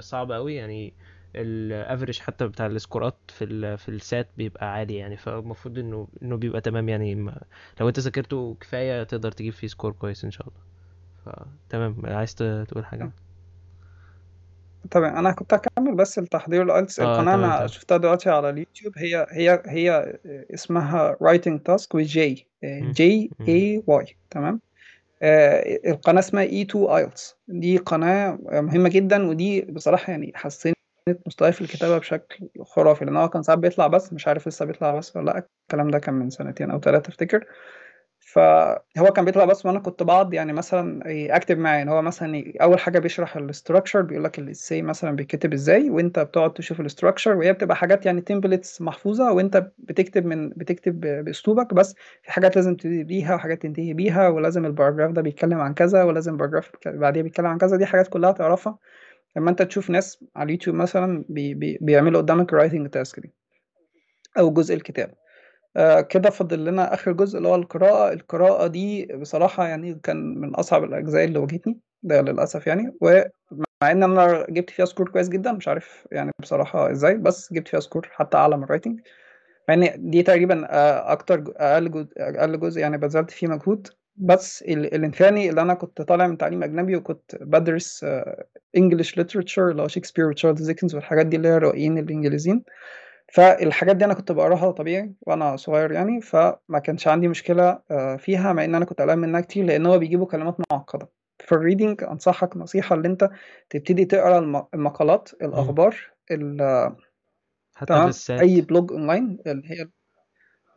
صعب قوي يعني. ال average حتى بتاع ال score ات في ال في ال SAT بيبقى عالي يعني. فالمفروض إنه إنه بيبقى تمام يعني. لو أنت ذاكرته كفاية تقدر تجيب فيه score كويس إن شاء الله. فتمام عايز تقول حاجة؟ طبعا أنا كنت هكمل بس التحضير ال IELTS آه القناة تمام. أنا شفتها دلوقتي على اليوتيوب. هي هي هي اسمها writing task with J. مم. A Y. تمام؟ آه، القناة اسمها E2 IELTS دي قناة مهمة جدا ودي بصراحة يعني حسنت مستواي في الكتابة بشكل خرافي لأن هو كان ساعات بيطلع بس مش عارف لسه بيطلع بس ولا لأ الكلام ده كان من سنتين أو ثلاثة أفتكر. فهو كان بيطلع بس وأنا كنت بقعد يعني مثلا اكتب معاه هو مثلا أول حاجة بيشرح ال structure بيقول لك ال essay مثلا بيتكتب إزاي وأنت بتقعد تشوف ال structure وهي بتبقى حاجات يعني templates محفوظة وأنت بتكتب من بتكتب ب- بأسلوبك بس في حاجات لازم تبتدي بيها وحاجات تنتهي بيها ولازم ال paragraph ده بيتكلم عن كذا ولازم ال paragraph بعديه بيتكلم عن كذا دي حاجات كلها تعرفها. لما انت تشوف ناس على اليوتيوب مثلا بي بي بيعملوا قدامك writing task دي أو جزء الكتاب آه كده فاضل لنا آخر جزء اللي هو القراءة. القراءة دي بصراحة يعني كان من أصعب الأجزاء اللي واجهتني ده للأسف يعني. ومع إن أنا جبت فيها score كويس جدا مش عارف يعني بصراحة إزاي بس جبت فيها score حتى أعلى من ال writing مع إن دي تقريبا آه، أكتر أقل جزء أقل جزء يعني بذلت فيه مجهود. بس اللي نفعني اللي أنا كنت طالع من تعليم أجنبي وكنت بدرس English literature اللي هو شكسبير وتشارلز ديكنز والحاجات دي اللي هي الروائيين الإنجليزيين. فالحاجات دي أنا كنت بقراها طبيعي وأنا صغير يعني فما كانش عندي مشكلة آه، فيها مع إن أنا كنت قلقان منها كتير لأن هو بيجيبوا كلمات معقدة. في ال reading أنصحك نصيحة اللي أنت تبتدي تقرأ الم- المقالات. الأخبار ال- حتى تمام؟ أي blog online اللي هي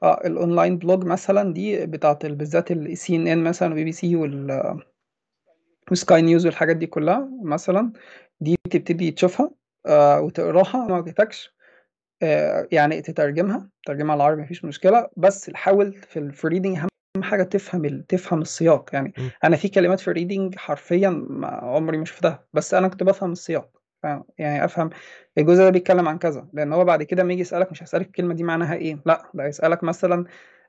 آه ال online blog مثلا دي بتاعت ال- بالذات ال CNN مثلا وبي بي سي وال و Sky News والحاجات دي كلها مثلا دي تبتدي تشوفها آه وتقراها ما واجهتكش آه يعني تترجمها ترجمها العربي مفيش مشكلة بس حاول في ال reading أهم حاجة تفهم ال... تفهم السياق يعني مم. أنا في كلمات في ال reading حرفيا ما عمري ما شفتها بس أنا كنت بفهم السياق يعني أفهم الجزء ده بيتكلم عن كذا لأن هو بعد كده لما يجي يسألك مش هيسألك الكلمة دي معناها إيه لأ ده هيسألك مثلا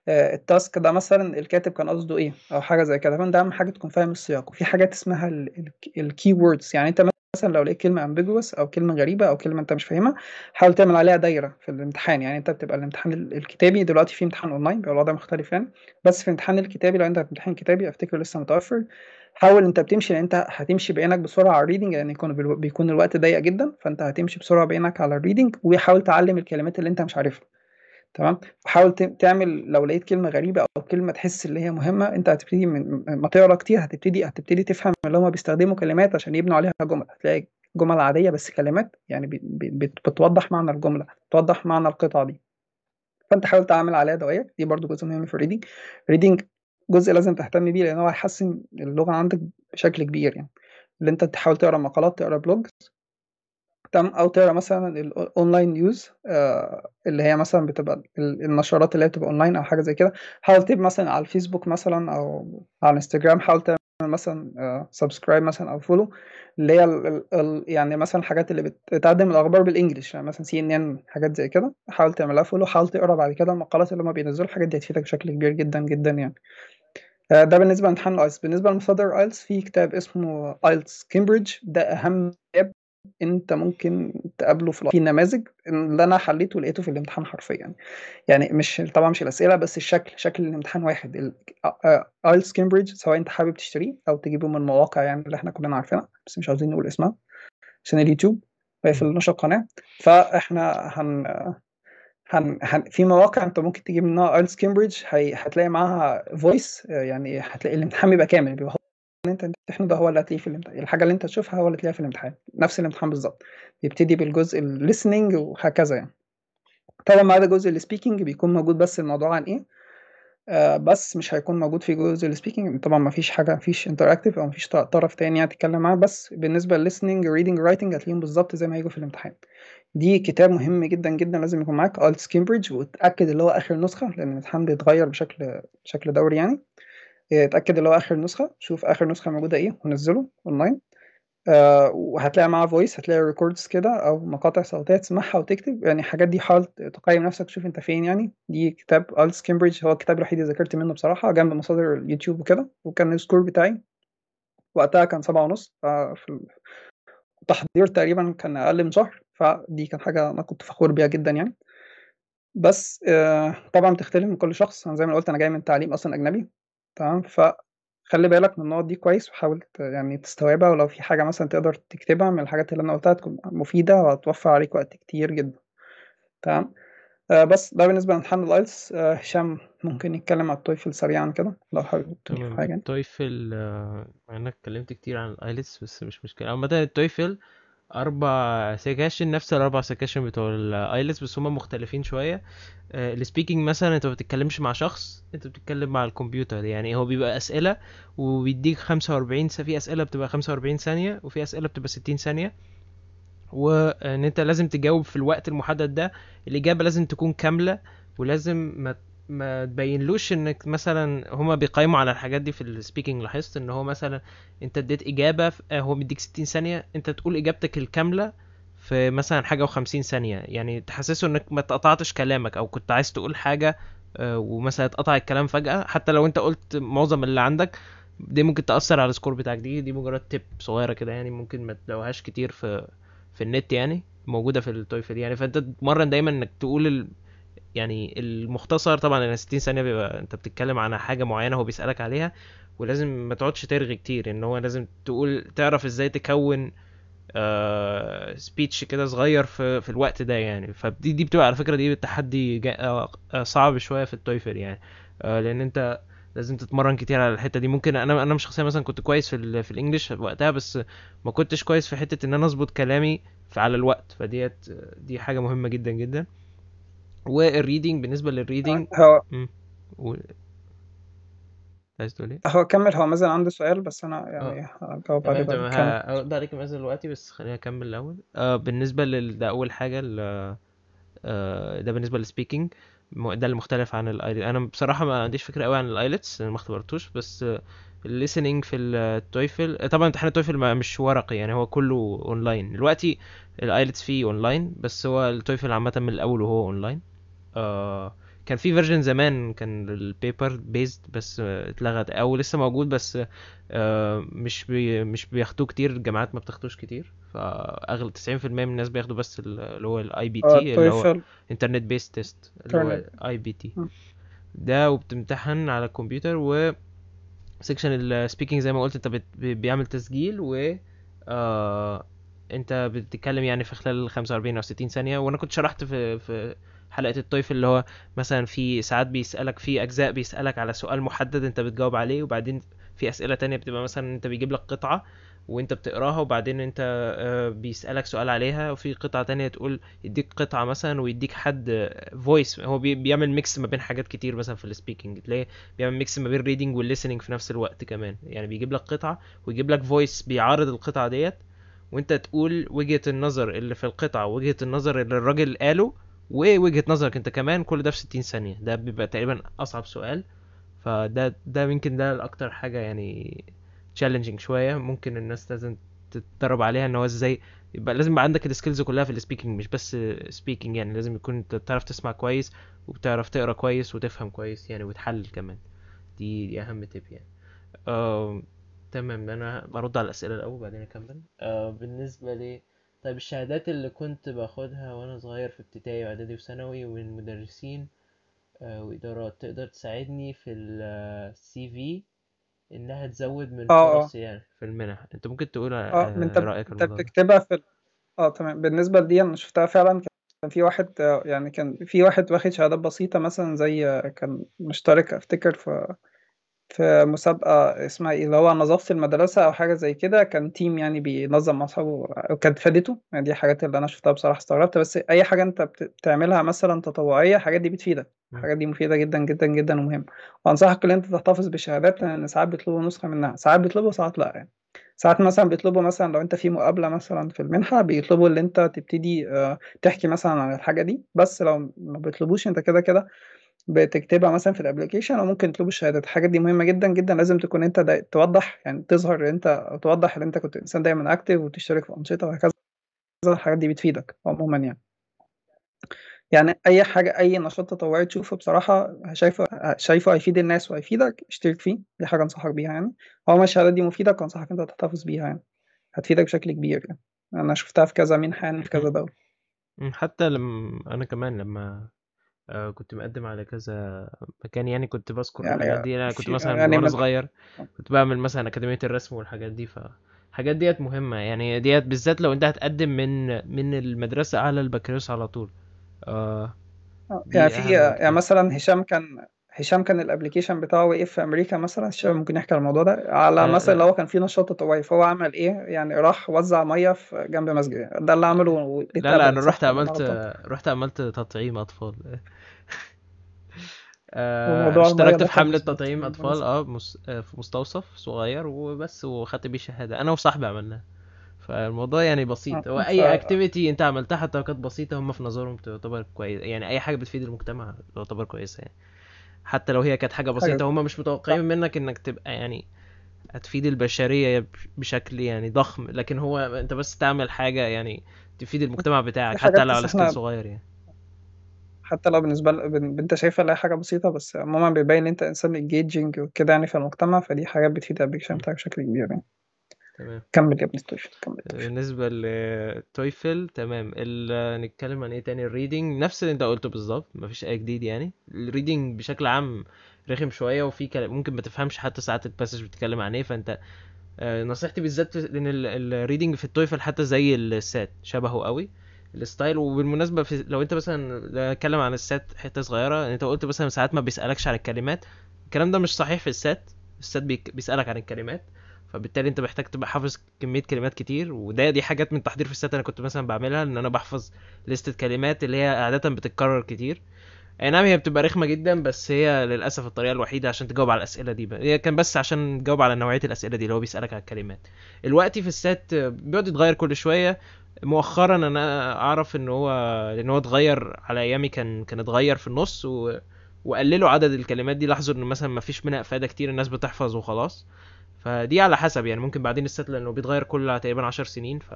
آه، ال task ده مثلا الكاتب كان قصده إيه أو حاجة زي كده. فأنت اهم حاجة تكون فاهم السياق وفي حاجات اسمها ال key words يعني أنت مثلا لو لقيت كلمة ambiguous أو كلمة غريبة أو كلمة أنت مش فاهمها حاول تعمل عليها دايرة في الامتحان. يعني أنت بتبقى الامتحان ال- الكتابي دلوقتي في امتحان اونلاين بيبقى الوضع مختلف يعني. بس في الامتحان الكتابي لو أنت هتمتحن كتابي افتكر لسه متوفر. حاول أنت بتمشي لأن أنت هتمشي بعينك بسرعة على ال reading لأن يكون بالو- بيكون الوقت ضيق جدا فأنت هتمشي بسرعة بعينك على ال reading وحاول تعلم الكلمات اللي أنت مش عارفها. تمام؟ حاول تعمل لو لقيت كلمة غريبة أو كلمة تحس اللي هي مهمة أنت هتبتدي من ما تقرا كتير هتبتدي هتبتدي تفهم اللي هما بيستخدموا كلمات عشان يبنوا عليها جمل. هتلاقي جمل عادية بس كلمات يعني بتوضح معنى الجملة بتوضح معنى القطعة دي. فأنت حاول تعمل عليها دوائر دي برضو جزء مهم في ال reading ال reading جزء لازم تهتم بيه لأن هو هيحسن اللغة عندك بشكل كبير يعني. اللي أنت تحاول تقرأ مقالات تقرأ blog تمام أو تقرأ مثلا ال online news اللي هي مثلا بتبقى ال- النشرات اللي هي بتبقى اونلاين أو حاجة زي كده. حاول تبقى مثلا على الفيسبوك مثلا أو على الإنستجرام حاول تعمل مثلا subscribe مثلا أو follow اللي هي ال ال ال يعني مثلا الحاجات اللي بت- بتقدم الأخبار بال English يعني مثلا CNN حاجات زي كده. حاول تعملها follow حاول تقرأ بعد كده المقالات اللي هم بينزلوا الحاجات دي هتفيدك بشكل كبير جدا جدا يعني. آه، ده بالنسبة لامتحان ال IELTS بالنسبة لمصادر IELTS في كتاب اسمه IELTS Cambridge ده أهم كتاب انت ممكن تقابله في في النماذج اللي أنا حليته لقيته في الامتحان حرفيا. يعني مش طبعا مش الأسئلة بس الشكل شكل الامتحان واحد. IELTS Cambridge سواء أنت حابب تشتريه أو تجيبه من مواقع يعني اللي إحنا كلنا عارفينها بس مش عاوزين نقول اسمها. عشان اليوتيوب مم. نشر القناه فإحنا هن هن... هن... في مواقع أنت ممكن تجيب منها IELTS Cambridge هي... هتلاقي معاها voice يعني هتلاقي الامتحان بيبقى كامل بيبقى اللي انت بتمتحنه ده هو اللي هتلاقيه في الامتحان. الحاجة اللي انت تشوفها هو اللي تلاقيها في الامتحان. نفس الامتحان بالظبط. بيبتدي بالجزء ال listening وهكذا يعني. طبعا ما عدا جزء ال speaking بيكون موجود بس الموضوع عن إيه؟ آه بس مش هيكون موجود في جزء ال speaking طبعا ما فيش حاجة ما فيش interactive أو ما فيش طرف تاني يعني تتكلم معاه. بس بالنسبة لل listening reading writing هتلاقيهم بالظبط زي ما هيجوا في الامتحان. دي كتاب مهم جدا جدا لازم يكون معاك. IELTS Cambridge وتاكد اللي هو آخر نسخة لأن الامتحان بيتغير بشكل بشكل دوري يعني. اتأكد اللي هو آخر نسخة شوف آخر نسخة موجودة إيه ونزله أونلاين. آه وهتلاقي معاه voice هتلاقي records كده أو مقاطع صوتية تسمعها وتكتب. يعني الحاجات دي حاول تقيم نفسك تشوف أنت فين يعني. دي كتاب IELTS Cambridge هو الكتاب الوحيد اللي ذاكرت منه بصراحة جنب مصادر اليوتيوب وكده وكان ال score بتاعي. وقتها كان سبعة ونص ففي التحضير تقريبا كان أقل من شهر فدي كانت حاجة أنا كنت فخور بيها جدا يعني. بس آه طبعا بتختلف من كل شخص أنا زي ما قلت أنا جاي من تعليم أصلا أجنبي. تمام؟ فخلي بالك من النقط دي كويس وحاول ت- يعني تستوعبها ولو في حاجة مثلا تقدر تكتبها من الحاجات اللي أنا قلتها تكون مفيدة وهتوفر عليك وقت كتير جدا. تمام؟ آه بس ده بالنسبة لامتحان ال IELTS. آه هشام ممكن يتكلم على ال TOEFL سريعا كده لو حابب تضيف تمام. حاجة. يعني. ال TOEFL آه، مع إنك اتكلمت كتير عن ال IELTS بس مش مشكلة. عامة ال TOEFL أربع سكاشن نفس الأربع سكاشن بتوع ال IELTS بس هما مختلفين شوية. ال speaking مثلا أنت ما بتتكلمش مع شخص أنت بتتكلم مع الكمبيوتر. يعني هو بيبقى أسئلة وبيديك 45 س- في أسئلة بتبقى 45 ثانية وفي أسئلة بتبقى 60 ثانية. وان أنت لازم تجاوب في الوقت المحدد ده. الإجابة لازم تكون كاملة ولازم ما ما تبينلوش إنك مثلا هما بيقيموا على الحاجات دي في ال speaking لاحظت إن هو مثلا أنت اديت إجابة آه، هو مديك 60 ثانية أنت تقول إجابتك الكاملة في مثلا حاجة و50 ثانية. يعني تحسسه إنك ما تقطعتش كلامك أو كنت عايز تقول حاجة آه، ومثلا اتقطع الكلام فجأة. حتى لو أنت قلت معظم اللي عندك دي ممكن تأثر على ال score بتاعك. دي دي مجرد tip صغيرة كده يعني ممكن ما تلاقوهاش كتير في في النت يعني موجودة في ال TOEFL يعني. فأنت تتمرن دايما إنك تقول. يعني المختصر طبعا إن 60 ثانية بيبقى أنت بتتكلم عن حاجة معينة هو بيسألك عليها ولازم ما تقعدش ترغي كتير إن هو لازم تقول تعرف إزاي تكون آه speech كده صغير في في الوقت ده يعني. فدي دي بتبقى على فكرة دي تحدي جا... آه آه، صعب شوية في ال TOEFL يعني. آه لأن أنت لازم تتمرن كتير على الحتة دي. ممكن أنا أنا شخصيا مثلا كنت كويس في ال... في ال English وقتها بس ما كنتش كويس في حتة إن أنا أظبط كلامي على الوقت. فديت دي حاجة مهمة جدا جدا. وال reading بالنسبة لل reading هو امم و... عايز تقول إيه؟ هو كمل. هو مازن عنده سؤال بس أنا يعني هجاوب عليه كمل. هرد عليك مثلا دلوقتي بس خلينا اكمل الأول. آه بالنسبة لل ده أول حاجة ال... آه ده بالنسبة لل speaking ده المختلف عن ال IELTS أنا بصراحة ما عنديش فكرة قوي عن ال IELTS ما اختبرتوش بس ال listening في ال TOEFL طبعا امتحان ال TOEFL مش ورقي يعني هو كله اونلاين دلوقتي ال IELTS فيه اونلاين بس هو ال TOEFL عامة من الأول وهو اونلاين آه كان في version زمان كان ال paper based بس آه، اتلغت أو لسه موجود بس آه مش بي مش بياخدوه كتير الجامعات ما بتاخدوش كتير فاغلب 90% من الناس بياخدوا بس ال- اللي هو ال iBT اللي هو internet based test اللي هو iBT. ده وبتمتحن على الكمبيوتر و section ال speaking زي ما قلت انت بيعمل تسجيل و آه... انت بتتكلم يعني في خلال 45 أو 60 ثانية وأنا كنت شرحت في في حلقة التويفل اللي هو مثلا في ساعات بيسألك في أجزاء بيسألك على سؤال محدد انت بتجاوب عليه وبعدين في أسئلة تانية بتبقى مثلا انت بيجيب لك قطعة وانت بتقراها وبعدين انت آه، بيسألك سؤال عليها وفي قطعة تانية تقول يديك قطعة مثلا ويديك حد voice هو بي- بيعمل mix ما بين حاجات كتير مثلا في ال speaking تلاقي بيعمل mix ما بين reading وال listening في نفس الوقت كمان يعني بيجيب لك قطعة ويجيب لك voice بيعارض القطعة ديت وانت تقول وجهة النظر اللي في القطعة ووجهة النظر اللي الراجل قاله ووجهة نظرك انت كمان كل ده في 60 ثانية. ده بيبقى تقريبا أصعب سؤال. فده ده يمكن ده الاكتر حاجة يعني challenging شوية. ممكن الناس لازم تتدرب عليها إن هو إزاي يبقى لازم يبقى عندك ال skills كلها في ال speaking مش بس speaking يعني. لازم يكون أنت بتعرف تسمع كويس وبتعرف تقرأ كويس وتفهم كويس يعني وتحلل كمان. دي دي أهم تip يعني. تمام أنا برد على الأسئلة الأول بعدين أكمل. آه، بالنسبة لي طيب الشهادات اللي كنت باخدها وأنا صغير في ابتدائي وإعدادي وثانوي من مدرسين آه، وإدارات تقدر تساعدني في السي في إنها تزود من آه آه. فرصي يعني في المنح؟ أنت ممكن تقول آه آه، أنت رأيك في أنت بتكتبها في ال- آه تمام. بالنسبة لدي أنا شفتها فعلا كان في واحد آه، يعني كان في واحد واخد شهادات بسيطة مثلا زي آه، كان مشترك أفتكر في في مسابقة اسمها إيه اللي هو نظافة المدرسة أو حاجة زي كده. كان تيم يعني بينظم مع أصحابه وكانت فادته. يعني دي الحاجات اللي أنا شفتها بصراحة استغربت. بس أي حاجة أنت بت- بتعملها مثلا تطوعية الحاجات دي بتفيدك. الحاجات دي مفيدة جدا جدا جدا ومهمة. وأنصحك إن أنت تحتفظ بشهادات لأن ساعات بيطلبوا نسخة منها. ساعات بيطلبوا ساعات لأ. يعني ساعات مثلا بيطلبوا مثلا لو أنت في مقابلة مثلا في المنحة بيطلبوا ان أنت تبتدي آه، تحكي مثلا عن الحاجة دي. بس لو ما بيطلبوش أنت كده كده بتكتبها مثلا في ال application أو ممكن تطلب الشهادات. الحاجات دي مهمة جدا جدا لازم تكون أنت توضح يعني تظهر أنت أو توضح إن أنت كنت إنسان دايما active وتشترك في أنشطة وهكذا. الحاجات دي بتفيدك عموما يعني. يعني أي حاجة أي نشاط تطوعي تشوفه بصراحة شايفه شايفه هيفيد الناس وهيفيدك اشترك فيه. دي حاجة أنصحك بيها يعني. هو ما الشهادات دي مفيدة أنصحك أنت تحتفظ بيها يعني. هتفيدك بشكل كبير يعني. أنا شفتها في كذا منحة يعني في كذا. دولة. حتى لما أنا كمان لما آه، كنت مقدم على كذا مكان يعني كنت بذكر الحاجات يعني دي. أنا كنت مثلا يعني وأنا صغير كنت بعمل مثلا أكاديمية الرسم والحاجات دي فالحاجات ديت مهمة. يعني ديت بالذات لو أنت هتقدم من من المدرسة على البكالوريوس على طول. آه آه، يعني في يعني مثلا هشام كان هشام كان الابليكيشن بتاعه وقف في أمريكا مثلا هشام ممكن يحكي عن الموضوع ده؟ على آه مثلا لو لا هو كان في نشاط تطوعي فهو عمل إيه؟ يعني راح وزع مية في جنب مسجد. ده اللي عمله لا لا أنا اتقبلت رحت أنا عملت رحت عملت تطعيم أطفال. آه اشتركت في حملة تطعيم أطفال بالمناسبة آه. آه، في مستوصف صغير وبس وخدت بيه شهادة. أنا وصاحبي عملناه. فالموضوع يعني بسيط. هو آه، اي اكتيفيتي أنت عملتها حتى لو كانت بسيطة هم في نظرهم تعتبر كويس يعني أي حاجة بتفيد المجتمع تعتبر كويسة يعني. حتى لو هي كانت حاجة حاجة بسيطة هما مش متوقعين منك إنك تبقى يعني هتفيد البشرية بشكل يعني ضخم. لكن هو أنت بس تعمل حاجة يعني تفيد المجتمع بتاعك حتى لو على scale صغير يعني. حتى لو بالنسبة ل... أنت شايفها لا حاجة بسيطة بس عموما بيبين إن أنت إنسان engaging وكده يعني في المجتمع فدي حاجات بتفيد ال application. بتاعك بشكل كبير يعني. تمام. كمل يا ابن ستوشن كمل يا ستوشن بالنسبة للتويفل تمام. ال... نتكلم عن إيه تاني؟ ال reading نفس اللي أنت قلته بالظبط مفيش أي جديد يعني. ال reading بشكل عام رخم شوية وفي كلام ممكن ما تفهمش حتى ساعات ال passage بتتكلم عن إيه فأنت آه، نصيحتي بالذات لأن ال reading في التويفل حتى زي السات شبهه قوي ال style. وبالمناسبة في لو أنت مثلا اتكلم عن السات حتة صغيرة أنت قلت مثلا ساعات ما بيسألكش عن الكلمات الكلام ده مش صحيح في السات. السات بيسألك عن الكلمات. فبالتالي انت محتاج تبقى حافظ كمية كلمات كتير وده دي حاجات من تحضير في السات أنا كنت مثلا بعملها إن أنا بحفظ لستة كلمات اللي هي عادة بتتكرر كتير. أي نعم هي بتبقى رخمة جدا بس هي للأسف الطريقة الوحيدة عشان تجاوب على الأسئلة دي. هي كان بس عشان تجاوب على نوعية الأسئلة دي اللي هو بيسألك على الكلمات. الوقت في السات بيقعد يتغير كل شوية. مؤخرا أنا أعرف إن هو لأن هو اتغير على أيامي كان كان اتغير في النص و... وقللوا عدد الكلمات دي. لاحظوا إن مثلا ما فيش منها إفادة كتير الناس بتحفظ وخلاص. فدي على حسب يعني ممكن بعدين الست لأنه بيتغير كل تقريبا عشر سنين ف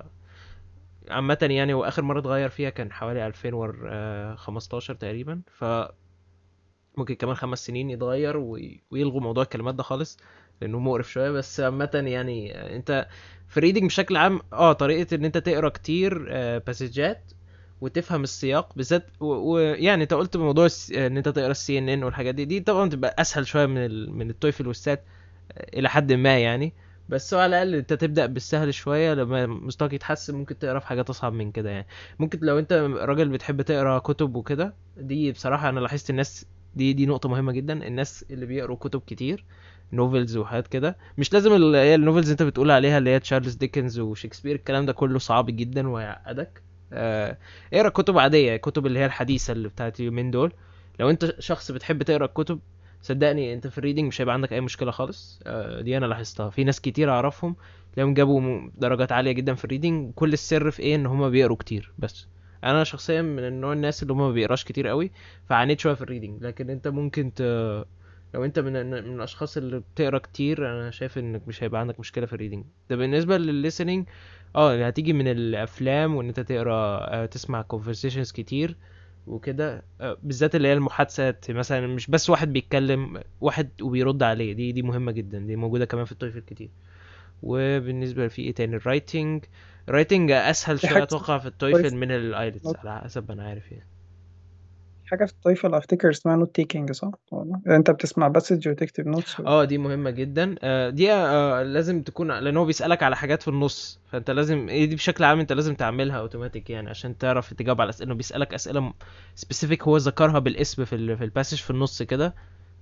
عامة يعني وآخر مرة اتغير فيها كان حوالي 2015 تقريبا ف ممكن كمان خمس سنين يتغير وي- ويلغوا موضوع الكلمات ده خالص لأنه مقرف شوية بس عامة يعني أنت في ال reading بشكل عام آه طريقة إن أنت تقرأ كتير آه، passage ات وتفهم السياق بالذات ويعني أنت قلت موضوع الس- إن أنت تقرأ ال CNN والحاجات دي دي طبعا تبقى أسهل شوية من ال... من التويفل والسات آه، إلى حد ما يعني. بس على الأقل أنت تبدأ بالسهل شوية لما مستواك يتحسن ممكن تقرأ في حاجات اصعب من كده يعني. ممكن لو أنت راجل بتحب تقرأ كتب وكده دي بصراحة أنا لاحظت الناس دي دي نقطة مهمة جدا. الناس اللي بيقروا كتب كتير novels وحاجات كده. مش لازم اللي هي ال novels أنت بتقول عليها اللي هي تشارلز ديكنز وشكسبير الكلام ده كله صعب جدا ويعقدك. آه، اقرأ كتب عادية كتب اللي هي الحديثة اللي بتاعت اليومين دول. لو أنت شخص بتحب تقرأ الكتب صدقني انت في ال reading مش هيبقى عندك اي مشكلة خالص. آه، دي أنا لاحظتها. في ناس كتير اعرفهم تلاقيهم جابوا درجات عالية جدا في ال reading. كل السر في إيه؟ ان هما بيقروا كتير بس. أنا شخصيا من النوع الناس اللي هما ما بيقراش كتير قوي فعانيت شوية في ال reading. لكن انت ممكن ت... لو انت من من الأشخاص اللي بتقرا كتير أنا شايف انك مش هيبقى عندك مشكلة في ال reading. ده بالنسبة للل listening آه هتيجي من الأفلام وإن انت تقرا آه، تسمع conversations كتير. وكده آه، بالذات اللي هي المحادثات مثلا مش بس واحد بيتكلم واحد وبيرد عليه دي دي مهمة جدا دي موجودة كمان في التويفل كتير. وبالنسبة لفي إيه تاني؟ ال writing ال writing أسهل في شوية أتوقع في التويفل من الايلتس على حسب ما أنا عارف يعني. حاجة في التويفل أفتكر اسمها note taking صح؟ ولا أنت بتسمع passage وتكتب notes. آه دي مهمة جدا. آه، دي آه، لازم تكون لأن هو بيسألك على حاجات في النص. فأنت لازم إيه دي بشكل عام أنت لازم تعملها اوتوماتيك يعني عشان تعرف تجاوب على الأسئلة. انه بيسألك أسئلة specific هو ذكرها بالاسم في ال في ال passage في النص كده.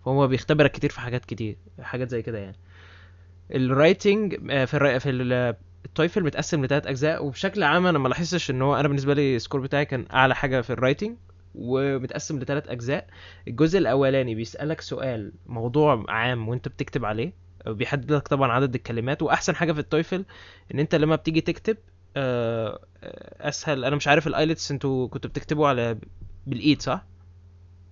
فهو بيختبرك كتير في حاجات كتير حاجات زي كده يعني. ال writing آه، في الرا... في ال- التويفل متقسم لثلاث أجزاء. وبشكل عام أنا ما لاحظتش إن هو أنا بالنسبة لي ال score بتاعي كان أعلى حاجة في ال writing ومتقسم لثلاث أجزاء. الجزء الأولاني بيسألك سؤال موضوع عام وأنت بتكتب عليه بيحدد لك طبعا عدد الكلمات وأحسن حاجة في التويفل إن أنت لما بتيجي تكتب آه، آه، أسهل أنا مش عارف الآيلتس أنتوا كنتوا بتكتبوا على بالإيد صح؟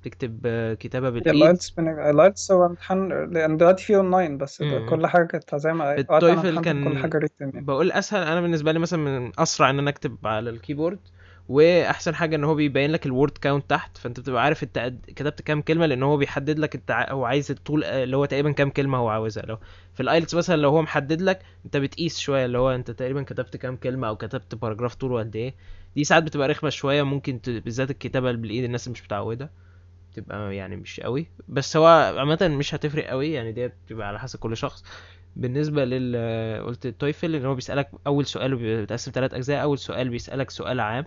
تكتب آه، كتابة بالإيد؟ الايلتس من الايلتس هو امتحان لأن دلوقتي فيه اونلاين بس كل حاجة كانت زي ما في التويفل كان كل written يعني. بقول أسهل أنا بالنسبة لي مثلا من أسرع إن أنا أكتب على ال keyboard. واحسن حاجة ان هو بيبين لك ال word count تحت فانت بتبقى عارف انت كتبت كام كلمة لأن هو بيحدد لك انت هو عايز الطول اللي هو تقريبا كام كلمة هو عاوزها. لو في الايلتس مثلا لو هو محدد لك انت بتقيس شوية اللي هو انت تقريبا كتبت كام كلمة أو كتبت paragraph طوله قد إيه. دي ساعات بتبقى رخمة شوية ممكن ت... بالذات الكتابة بالايد الناس مش متعودة تبقى يعني مش قوي. بس هو عامة مش هتفرق قوي يعني دي بتبقى على حسب كل شخص. بالنسبة لل قلت التويفل ان هو بيسألك أول سؤال بيتقسم ثلاث أجزاء. أول سؤال بيسألك سؤال عام.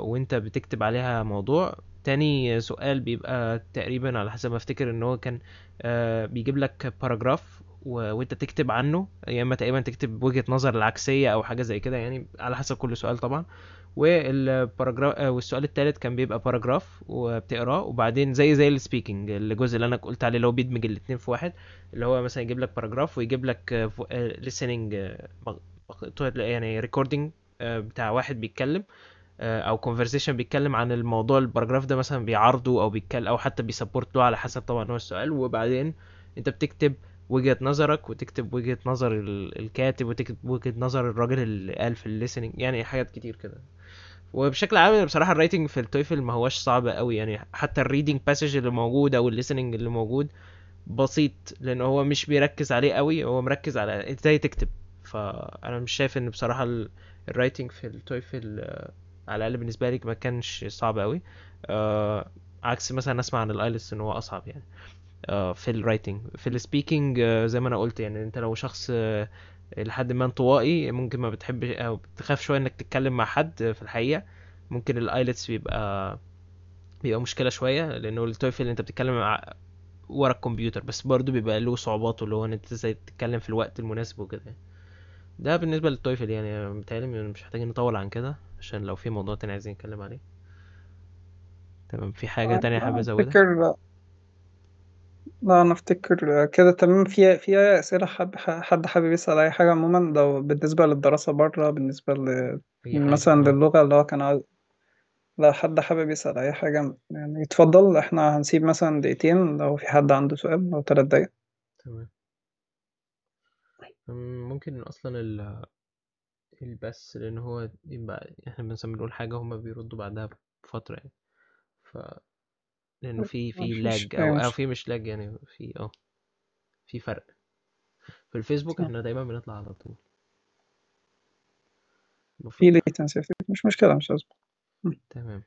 وانت بتكتب عليها موضوع. تاني سؤال بيبقى تقريبا على حسب ما افتكر ان هو كان آه بيجيب لك paragraph. وانت تكتب عنه. يا اما تقريبا تكتب وجهة نظر العكسية أو حاجة زي كده يعني على حسب كل سؤال طبعا. وال paragraph آه، والسؤال التالت كان بيبقى paragraph وبتقراه. وبعدين زي زي ال speaking الجزء اللي أنا قلت عليه اللي هو بيدمج الاتنين في واحد اللي هو مثلا يجيب لك paragraph ويجيب لك listening آه، يعني recording بتاع واحد بيتكلم آه، أو conversation بيتكلم عن الموضوع ال paragraph ده مثلا بيعارضه أو بيتكلم أو حتى بي support له على حسب طبعا هو السؤال. وبعدين أنت بتكتب وجهة نظرك وتكتب وجهة نظر ال- الكاتب وتكتب وجهة نظر الراجل اللي قال في ال listening يعني حاجات كتير كده. وبشكل عام بصراحة ال writing في ال TOEFL ما هوش صعب قوي يعني حتى ال reading passage اللي موجود أو ال listening اللي موجود بسيط لأن هو مش بيركز عليه قوي هو مركز على إزاي تكتب. فأنا مش شايف إن بصراحة ال- ال writing في ال TOEFL آه، على الأقل بالنسبة لي ما كانش صعب قوي آه، عكس مثلا أسمع عن ال IELTS إن هو أصعب يعني. آه، في ال writing في ال speaking زي ما أنا قلت يعني أنت لو شخص آه، لحد ما انطوائي ممكن ما بتحبش أو بتخاف شوية إنك تتكلم مع حد في الحقيقة ممكن ال IELTS بيبقى بيبقى مشكلة شوية لأنه ال TOEFL أنت بتتكلم مع ورا الكمبيوتر بس برضه بيبقى له صعوباته اللي هو إن أنت إزاي تتكلم في الوقت المناسب وكده ده بالنسبة لل TOEFL يعني متهيألي مش محتاجين نطول عن كده عشان لو في موضوع تاني عايزين نتكلم عليه. تمام في حاجة تانية حابب لا أزودها؟ افتكر لا أنا أفتكر كده تمام. في في أسئلة حد حد حابب يسأل أي حاجة عموما؟ لو بالنسبة للدراسة بره بالنسبة ل... مثلا للغة اللي هو كان عاوز لو حد حابب يسأل أي حاجة؟ يعني يتفضل إحنا هنسيب مثلا دقيقتين لو في حد عنده سؤال أو ثلاث دقايق. تمام. أم، ممكن أصلا ال- البث لأن هو يبقى إحنا مثلا بنقول حاجة هما بيردوا بعدها بفترة يعني. ف لأنه في في لاج أو مشكله في مش لاج يعني في آه في فرق. في الفيسبوك إحنا دايما بنطلع على طول. في ليتنسي مش مشكلة مش لازم تمام.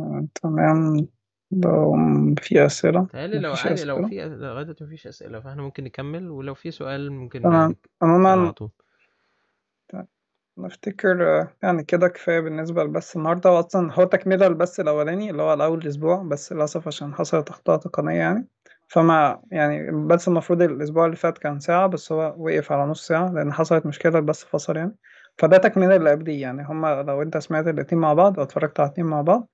آه، تمام. لو في أسئلة؟ تهيألي لو مفيش عادي لو أسئلة؟ في لغاية دلوقتي مفيش أسئلة فإحنا ممكن نكمل ولو في سؤال ممكن تمام. نك- نسأله على عموما طول نفتكر آه، يعني كده كفاية بالنسبة لبس النهاردة وأصلا هو تكملة البث الأولاني اللي هو الأول أسبوع بس للأسف عشان حصلت أخطاء تقنية يعني. فما يعني البث المفروض الأسبوع اللي فات كان ساعة بس هو وقف على نص ساعة لأن حصلت مشكلة البث فصل يعني. فده تكملة اللي قبليه يعني. هما لو أنت سمعت الاتنين مع بعض أو اتفرجت على الاتنين مع بعض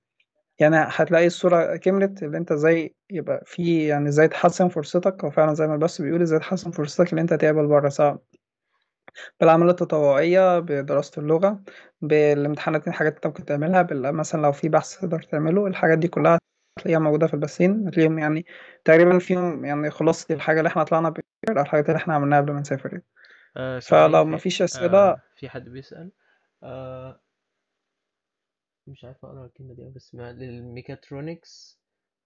يعني هتلاقي الصورة كملت اللي أنت إزاي يبقى في يعني إزاي تحسن فرصتك. أو فعلا زي ما البث بيقول إزاي تحسن فرصتك اللي أنت تقبل بره سواء بالأعمال التطوعية بدراسة اللغة بالامتحانات الحاجات اللي انت ممكن تعملها بال- مثلا لو في بحث تقدر تعمله الحاجات دي كلها هتلاقيها موجودة في البثين هتلاقيهم يعني تقريبا فيهم يعني خلاصة الحاجة اللي إحنا طلعنا بيها الحاجات اللي إحنا عملناها قبل ما نسافر يعني. آه فلو في مفيش أسئلة آه في حد بيسأل؟ آه مش عارف أقرأ الكلمة دي أوي، بس ما للميكاترونكس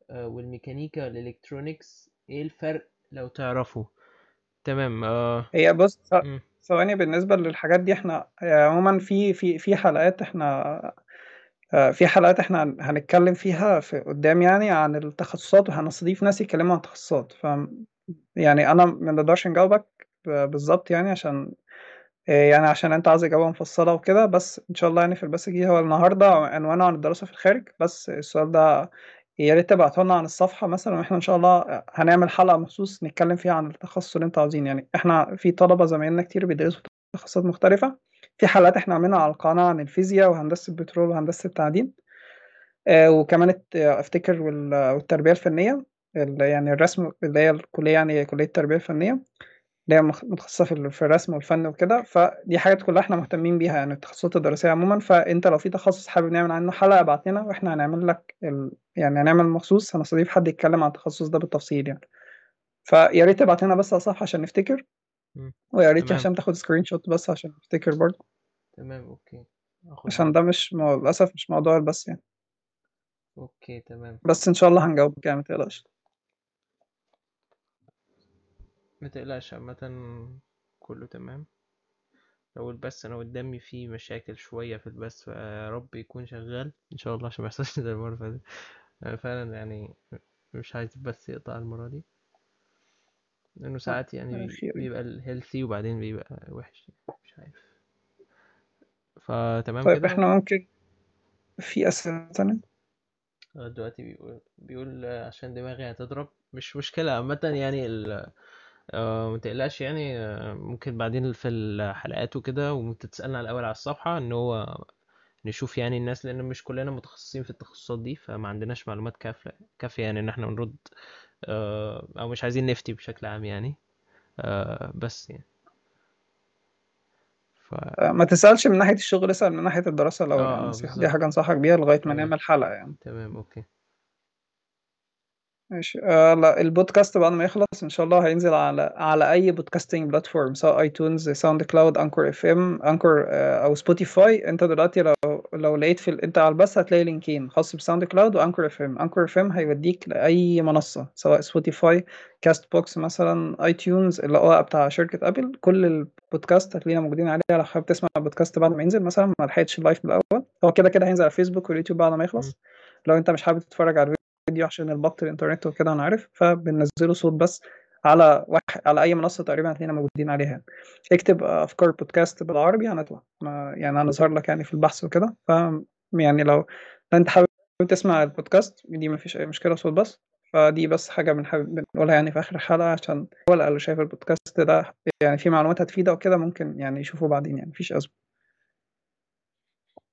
آه والميكانيكا ال electronics إيه الفرق لو تعرفوا تمام آه هي بص. ثواني بالنسبة للحاجات دي إحنا يعني عموما في في في حلقات إحنا آه، في حلقات إحنا هن- هنتكلم فيها في قدام يعني عن التخصصات وهنستضيف ناس يتكلموا عن التخصصات ف يعني أنا ما نقدرش نجاوبك بالظبط يعني عشان يعني عشان انت عايز اجابة مفصلة وكده بس ان شاء الله يعني في البث الجديد هو النهارده عنوانه عن الدراسة في الخارج بس السؤال ده يا ريت تبعته لنا عن الصفحة مثلا وإحنا إن شاء الله هنعمل حلقة مخصوص نتكلم فيها عن التخصص اللي أنتوا عاوزين. يعني إحنا في طلبة زمايلنا كتير بيدرسوا تخصصات مختلفة في حلقات إحنا عاملينها على القناة عن الفيزياء وهندسة البترول وهندسة التعدين آه، وكمان افتكر وال- والتربية الفنية ال- يعني الرسم اللي هي الكلية يعني كلية التربية الفنية. اللي هي متخصصة في ال- في الرسم والفن وكده فدي حاجات كلها إحنا مهتمين بيها يعني التخصصات الدراسية عموما. فأنت لو في تخصص حابب نعمل عنه حلقة ابعت لنا وإحنا هنعمل لك ال... يعني هنعمل مخصوص هنستضيف حد يتكلم عن التخصص ده بالتفصيل يعني. فيا ريت تبعت لنا بس على الصفحة عشان نفتكر. ويا ريت يا هشام تاخد screenshot بس عشان نفتكر برضه. تمام أخد عشان ده. مش مو... للأسف مش موضوع بس يعني. okay تمام. بس إن شاء الله هنجاوبك يعني متقلقش متقلقش عامة كله تمام. لو البث أنا قدامي فيه مشاكل شوية في البث فيا رب يكون شغال. إن شاء الله عشان ما يحصلش زي المرة اللي فاتت. أنا فعلا يعني مش عايز البث يقطع المرة دي. لأنه ساعات يعني يعني. بيبقى ال healthy وبعدين بيبقى وحش مش عارف. فتمام طيب كده؟ إحنا ممكن في أسئلة تانية؟ آه، دلوقتي بيقول بيقول عشان دماغي هتضرب. مش مشكلة عامة يعني ال... آه، متقلقش يعني آه، ممكن بعدين في الحلقات وكده وممكن تسألنا الأول على الصفحة إن هو نشوف يعني الناس لأن مش كلنا متخصصين في التخصصات دي فما عندناش معلومات كافية كافية يعني إن إحنا نرد آه، أو مش عايزين نفتي بشكل عام يعني آه بس يعني. ف آه، ما تسألش من ناحية الشغل اسأل من ناحية الدراسة الأول آه يعني دي حاجة أنصحك بيها لغاية ما تمام. نعمل حلقة يعني. تمام okay. ماشي. آه لا البودكاست بعد ما يخلص إن شاء الله هينزل على على أي podcasting platform سواء iTunes SoundCloud Anchor FM Anchor أو Spotify أنت دلوقتي لو لو لقيت في ال... أنت على البث هتلاقي link خاص ب SoundCloud و Anchor FM Anchor FM هيوديك لأي منصة سواء Spotify Castbox مثلا iTunes اللي هو بتاع شركة Apple كل البودكاست هتلاقينا موجودين عليه لو حابب تسمع البودكاست بعد ما ينزل مثلا ما لحقتش ال live من الأول هو كده كده هينزل على فيسبوك واليوتيوب بعد ما. يخلص. لو أنت مش حابب تتفرج على الفيديو عشان البطء الإنترنت وكده أنا عارف. فبننزله صوت بس على واحد على أي منصة تقريبا هتلاقينا موجودين عليها. اكتب أفكار بودكاست بالعربي هنطلع. يعني هنظهر لك يعني في البحث وكده. ف يعني لو أنت حابب تسمع البودكاست دي ما فيش أي مشكلة صوت بس. فدي بس حاجة بنحب بنقولها يعني في آخر الحلقة عشان هو اللي شايف البودكاست ده. يعني في معلومات هتفيده وكده ممكن يعني يشوفوه بعدين يعني مفيش أزمة.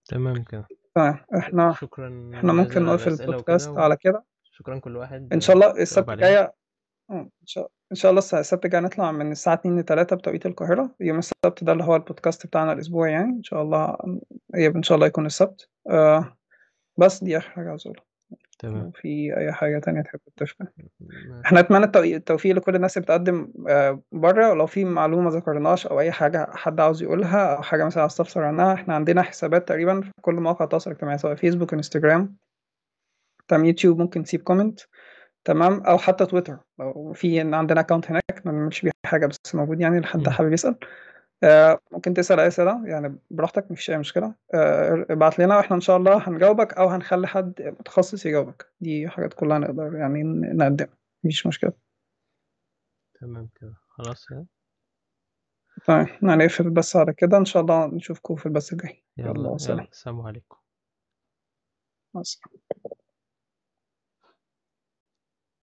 تمام كده. تمام إحنا شكرا إحنا ممكن الأسئلة البودكاست على كده. وشكرا كل واحد إن شاء الله السبت الجاية آه إن شاء إن شاء الله السبت الجاي نطلع من الساعة 2 ل 3 بتوقيت القاهرة. يوم السبت ده اللي هو البودكاست بتاعنا الأسبوعي يعني. إن شاء الله إن شاء الله يكون السبت. آه بس دي آخر حاجة عاوز أقولها. تمام. في أي حاجة تانية تحب تضيفها ما- إحنا نتمنى التوفيق لكل الناس اللي بتقدم آه، بره. ولو في معلومة ما ذكرناش أو أي حاجة حد عاوز يقولها أو حاجة مثلا عاوز تستفسر عنها إحنا عندنا حسابات تقريبا في كل مواقع التواصل الاجتماعي سواء فيسبوك انستجرام تمام يوتيوب ممكن تسيب comment تمام أو حتى تويتر لو في عندنا account هناك ما بنعملش بيه حاجة بس موجود يعني لحد. حابب يسأل. آه ممكن تسأل أي أسئلة؟ يعني براحتك مفيش أي مشكلة. آه ابعت لنا وإحنا إن شاء الله هنجاوبك أو هنخلي حد متخصص يجاوبك. دي حاجات كلها نقدر يعني نقدمها. مفيش مشكلة. تمام كده. خلاص كده؟ طيب هنقفل بس على كده. إن شاء الله نشوفكم في البث الجاي. يلا يلا يلا. سلام. السلام عليكم. مع السلامة.